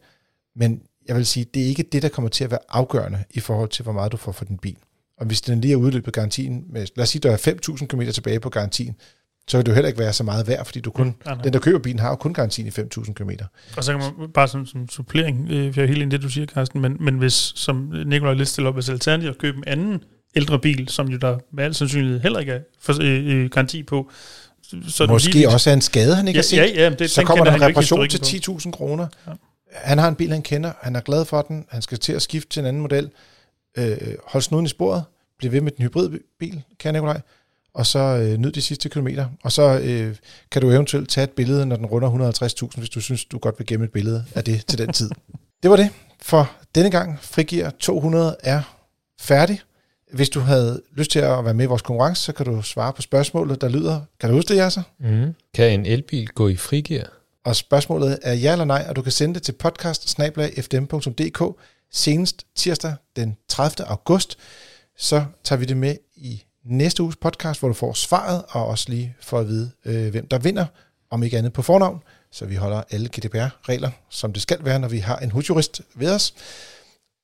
Men jeg vil sige, det er ikke det, der kommer til at være afgørende i forhold til, hvor meget du får for din bil. Og hvis den lige er udløbet garantien, med, lad os sige, der er 5.000 km tilbage på garantien, så vil det jo heller ikke være så meget værd, fordi du kun, Nej, nej. den, der køber bilen, har jo kun garantien i 5.000 km. Og så kan man bare som, som supplering, øh, for jeg er helt enig det, du siger, Carsten, men, men hvis, som Nikolaj lidt stiller op, hvis alternativt at købe en anden ældre bil, som jo der med al sandsynlighed heller ikke er for, øh, øh, garanti på, så Måske lige, også er en skade, han ikke ja, har set. ja, ja, det, så kommer der en reparation til på. 10.000 kroner. Ja. Han har en bil, han kender. Han er glad for den. Han skal til at skifte til en anden model. Øh, hold snuden i sporet. Bliv ved med den hybridbil, kan Nikolaj. Og så øh, nyd de sidste kilometer. Og så øh, kan du eventuelt tage et billede, når den runder 150.000, hvis du synes, du godt vil gemme et billede af det til den tid. Det var det for denne gang. Frigir 200 er færdig. Hvis du havde lyst til at være med i vores konkurrence, så kan du svare på spørgsmålet, der lyder, kan du huske det, Jasser? Mm. Kan en elbil gå i frigear? Og spørgsmålet er ja eller nej, og du kan sende det til podcast senest tirsdag den 30. august. Så tager vi det med i næste uges podcast, hvor du får svaret, og også lige får at vide, øh, hvem der vinder, om ikke andet på fornavn, så vi holder alle GDPR-regler, som det skal være, når vi har en husjurist ved os.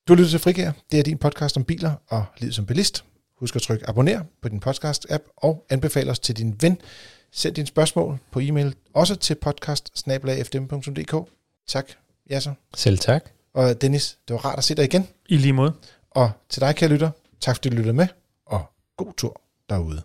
Du lytter til Frigær. Det er din podcast om biler og liv som bilist. Husk at trykke abonner på din podcast-app og anbefale os til din ven. Send dine spørgsmål på e-mail, også til podcast Tak, Jasser. Selv tak. Og Dennis, det var rart at se dig igen. I lige måde. Og til dig, kære lytter, tak fordi du lyttede med, god tur derude.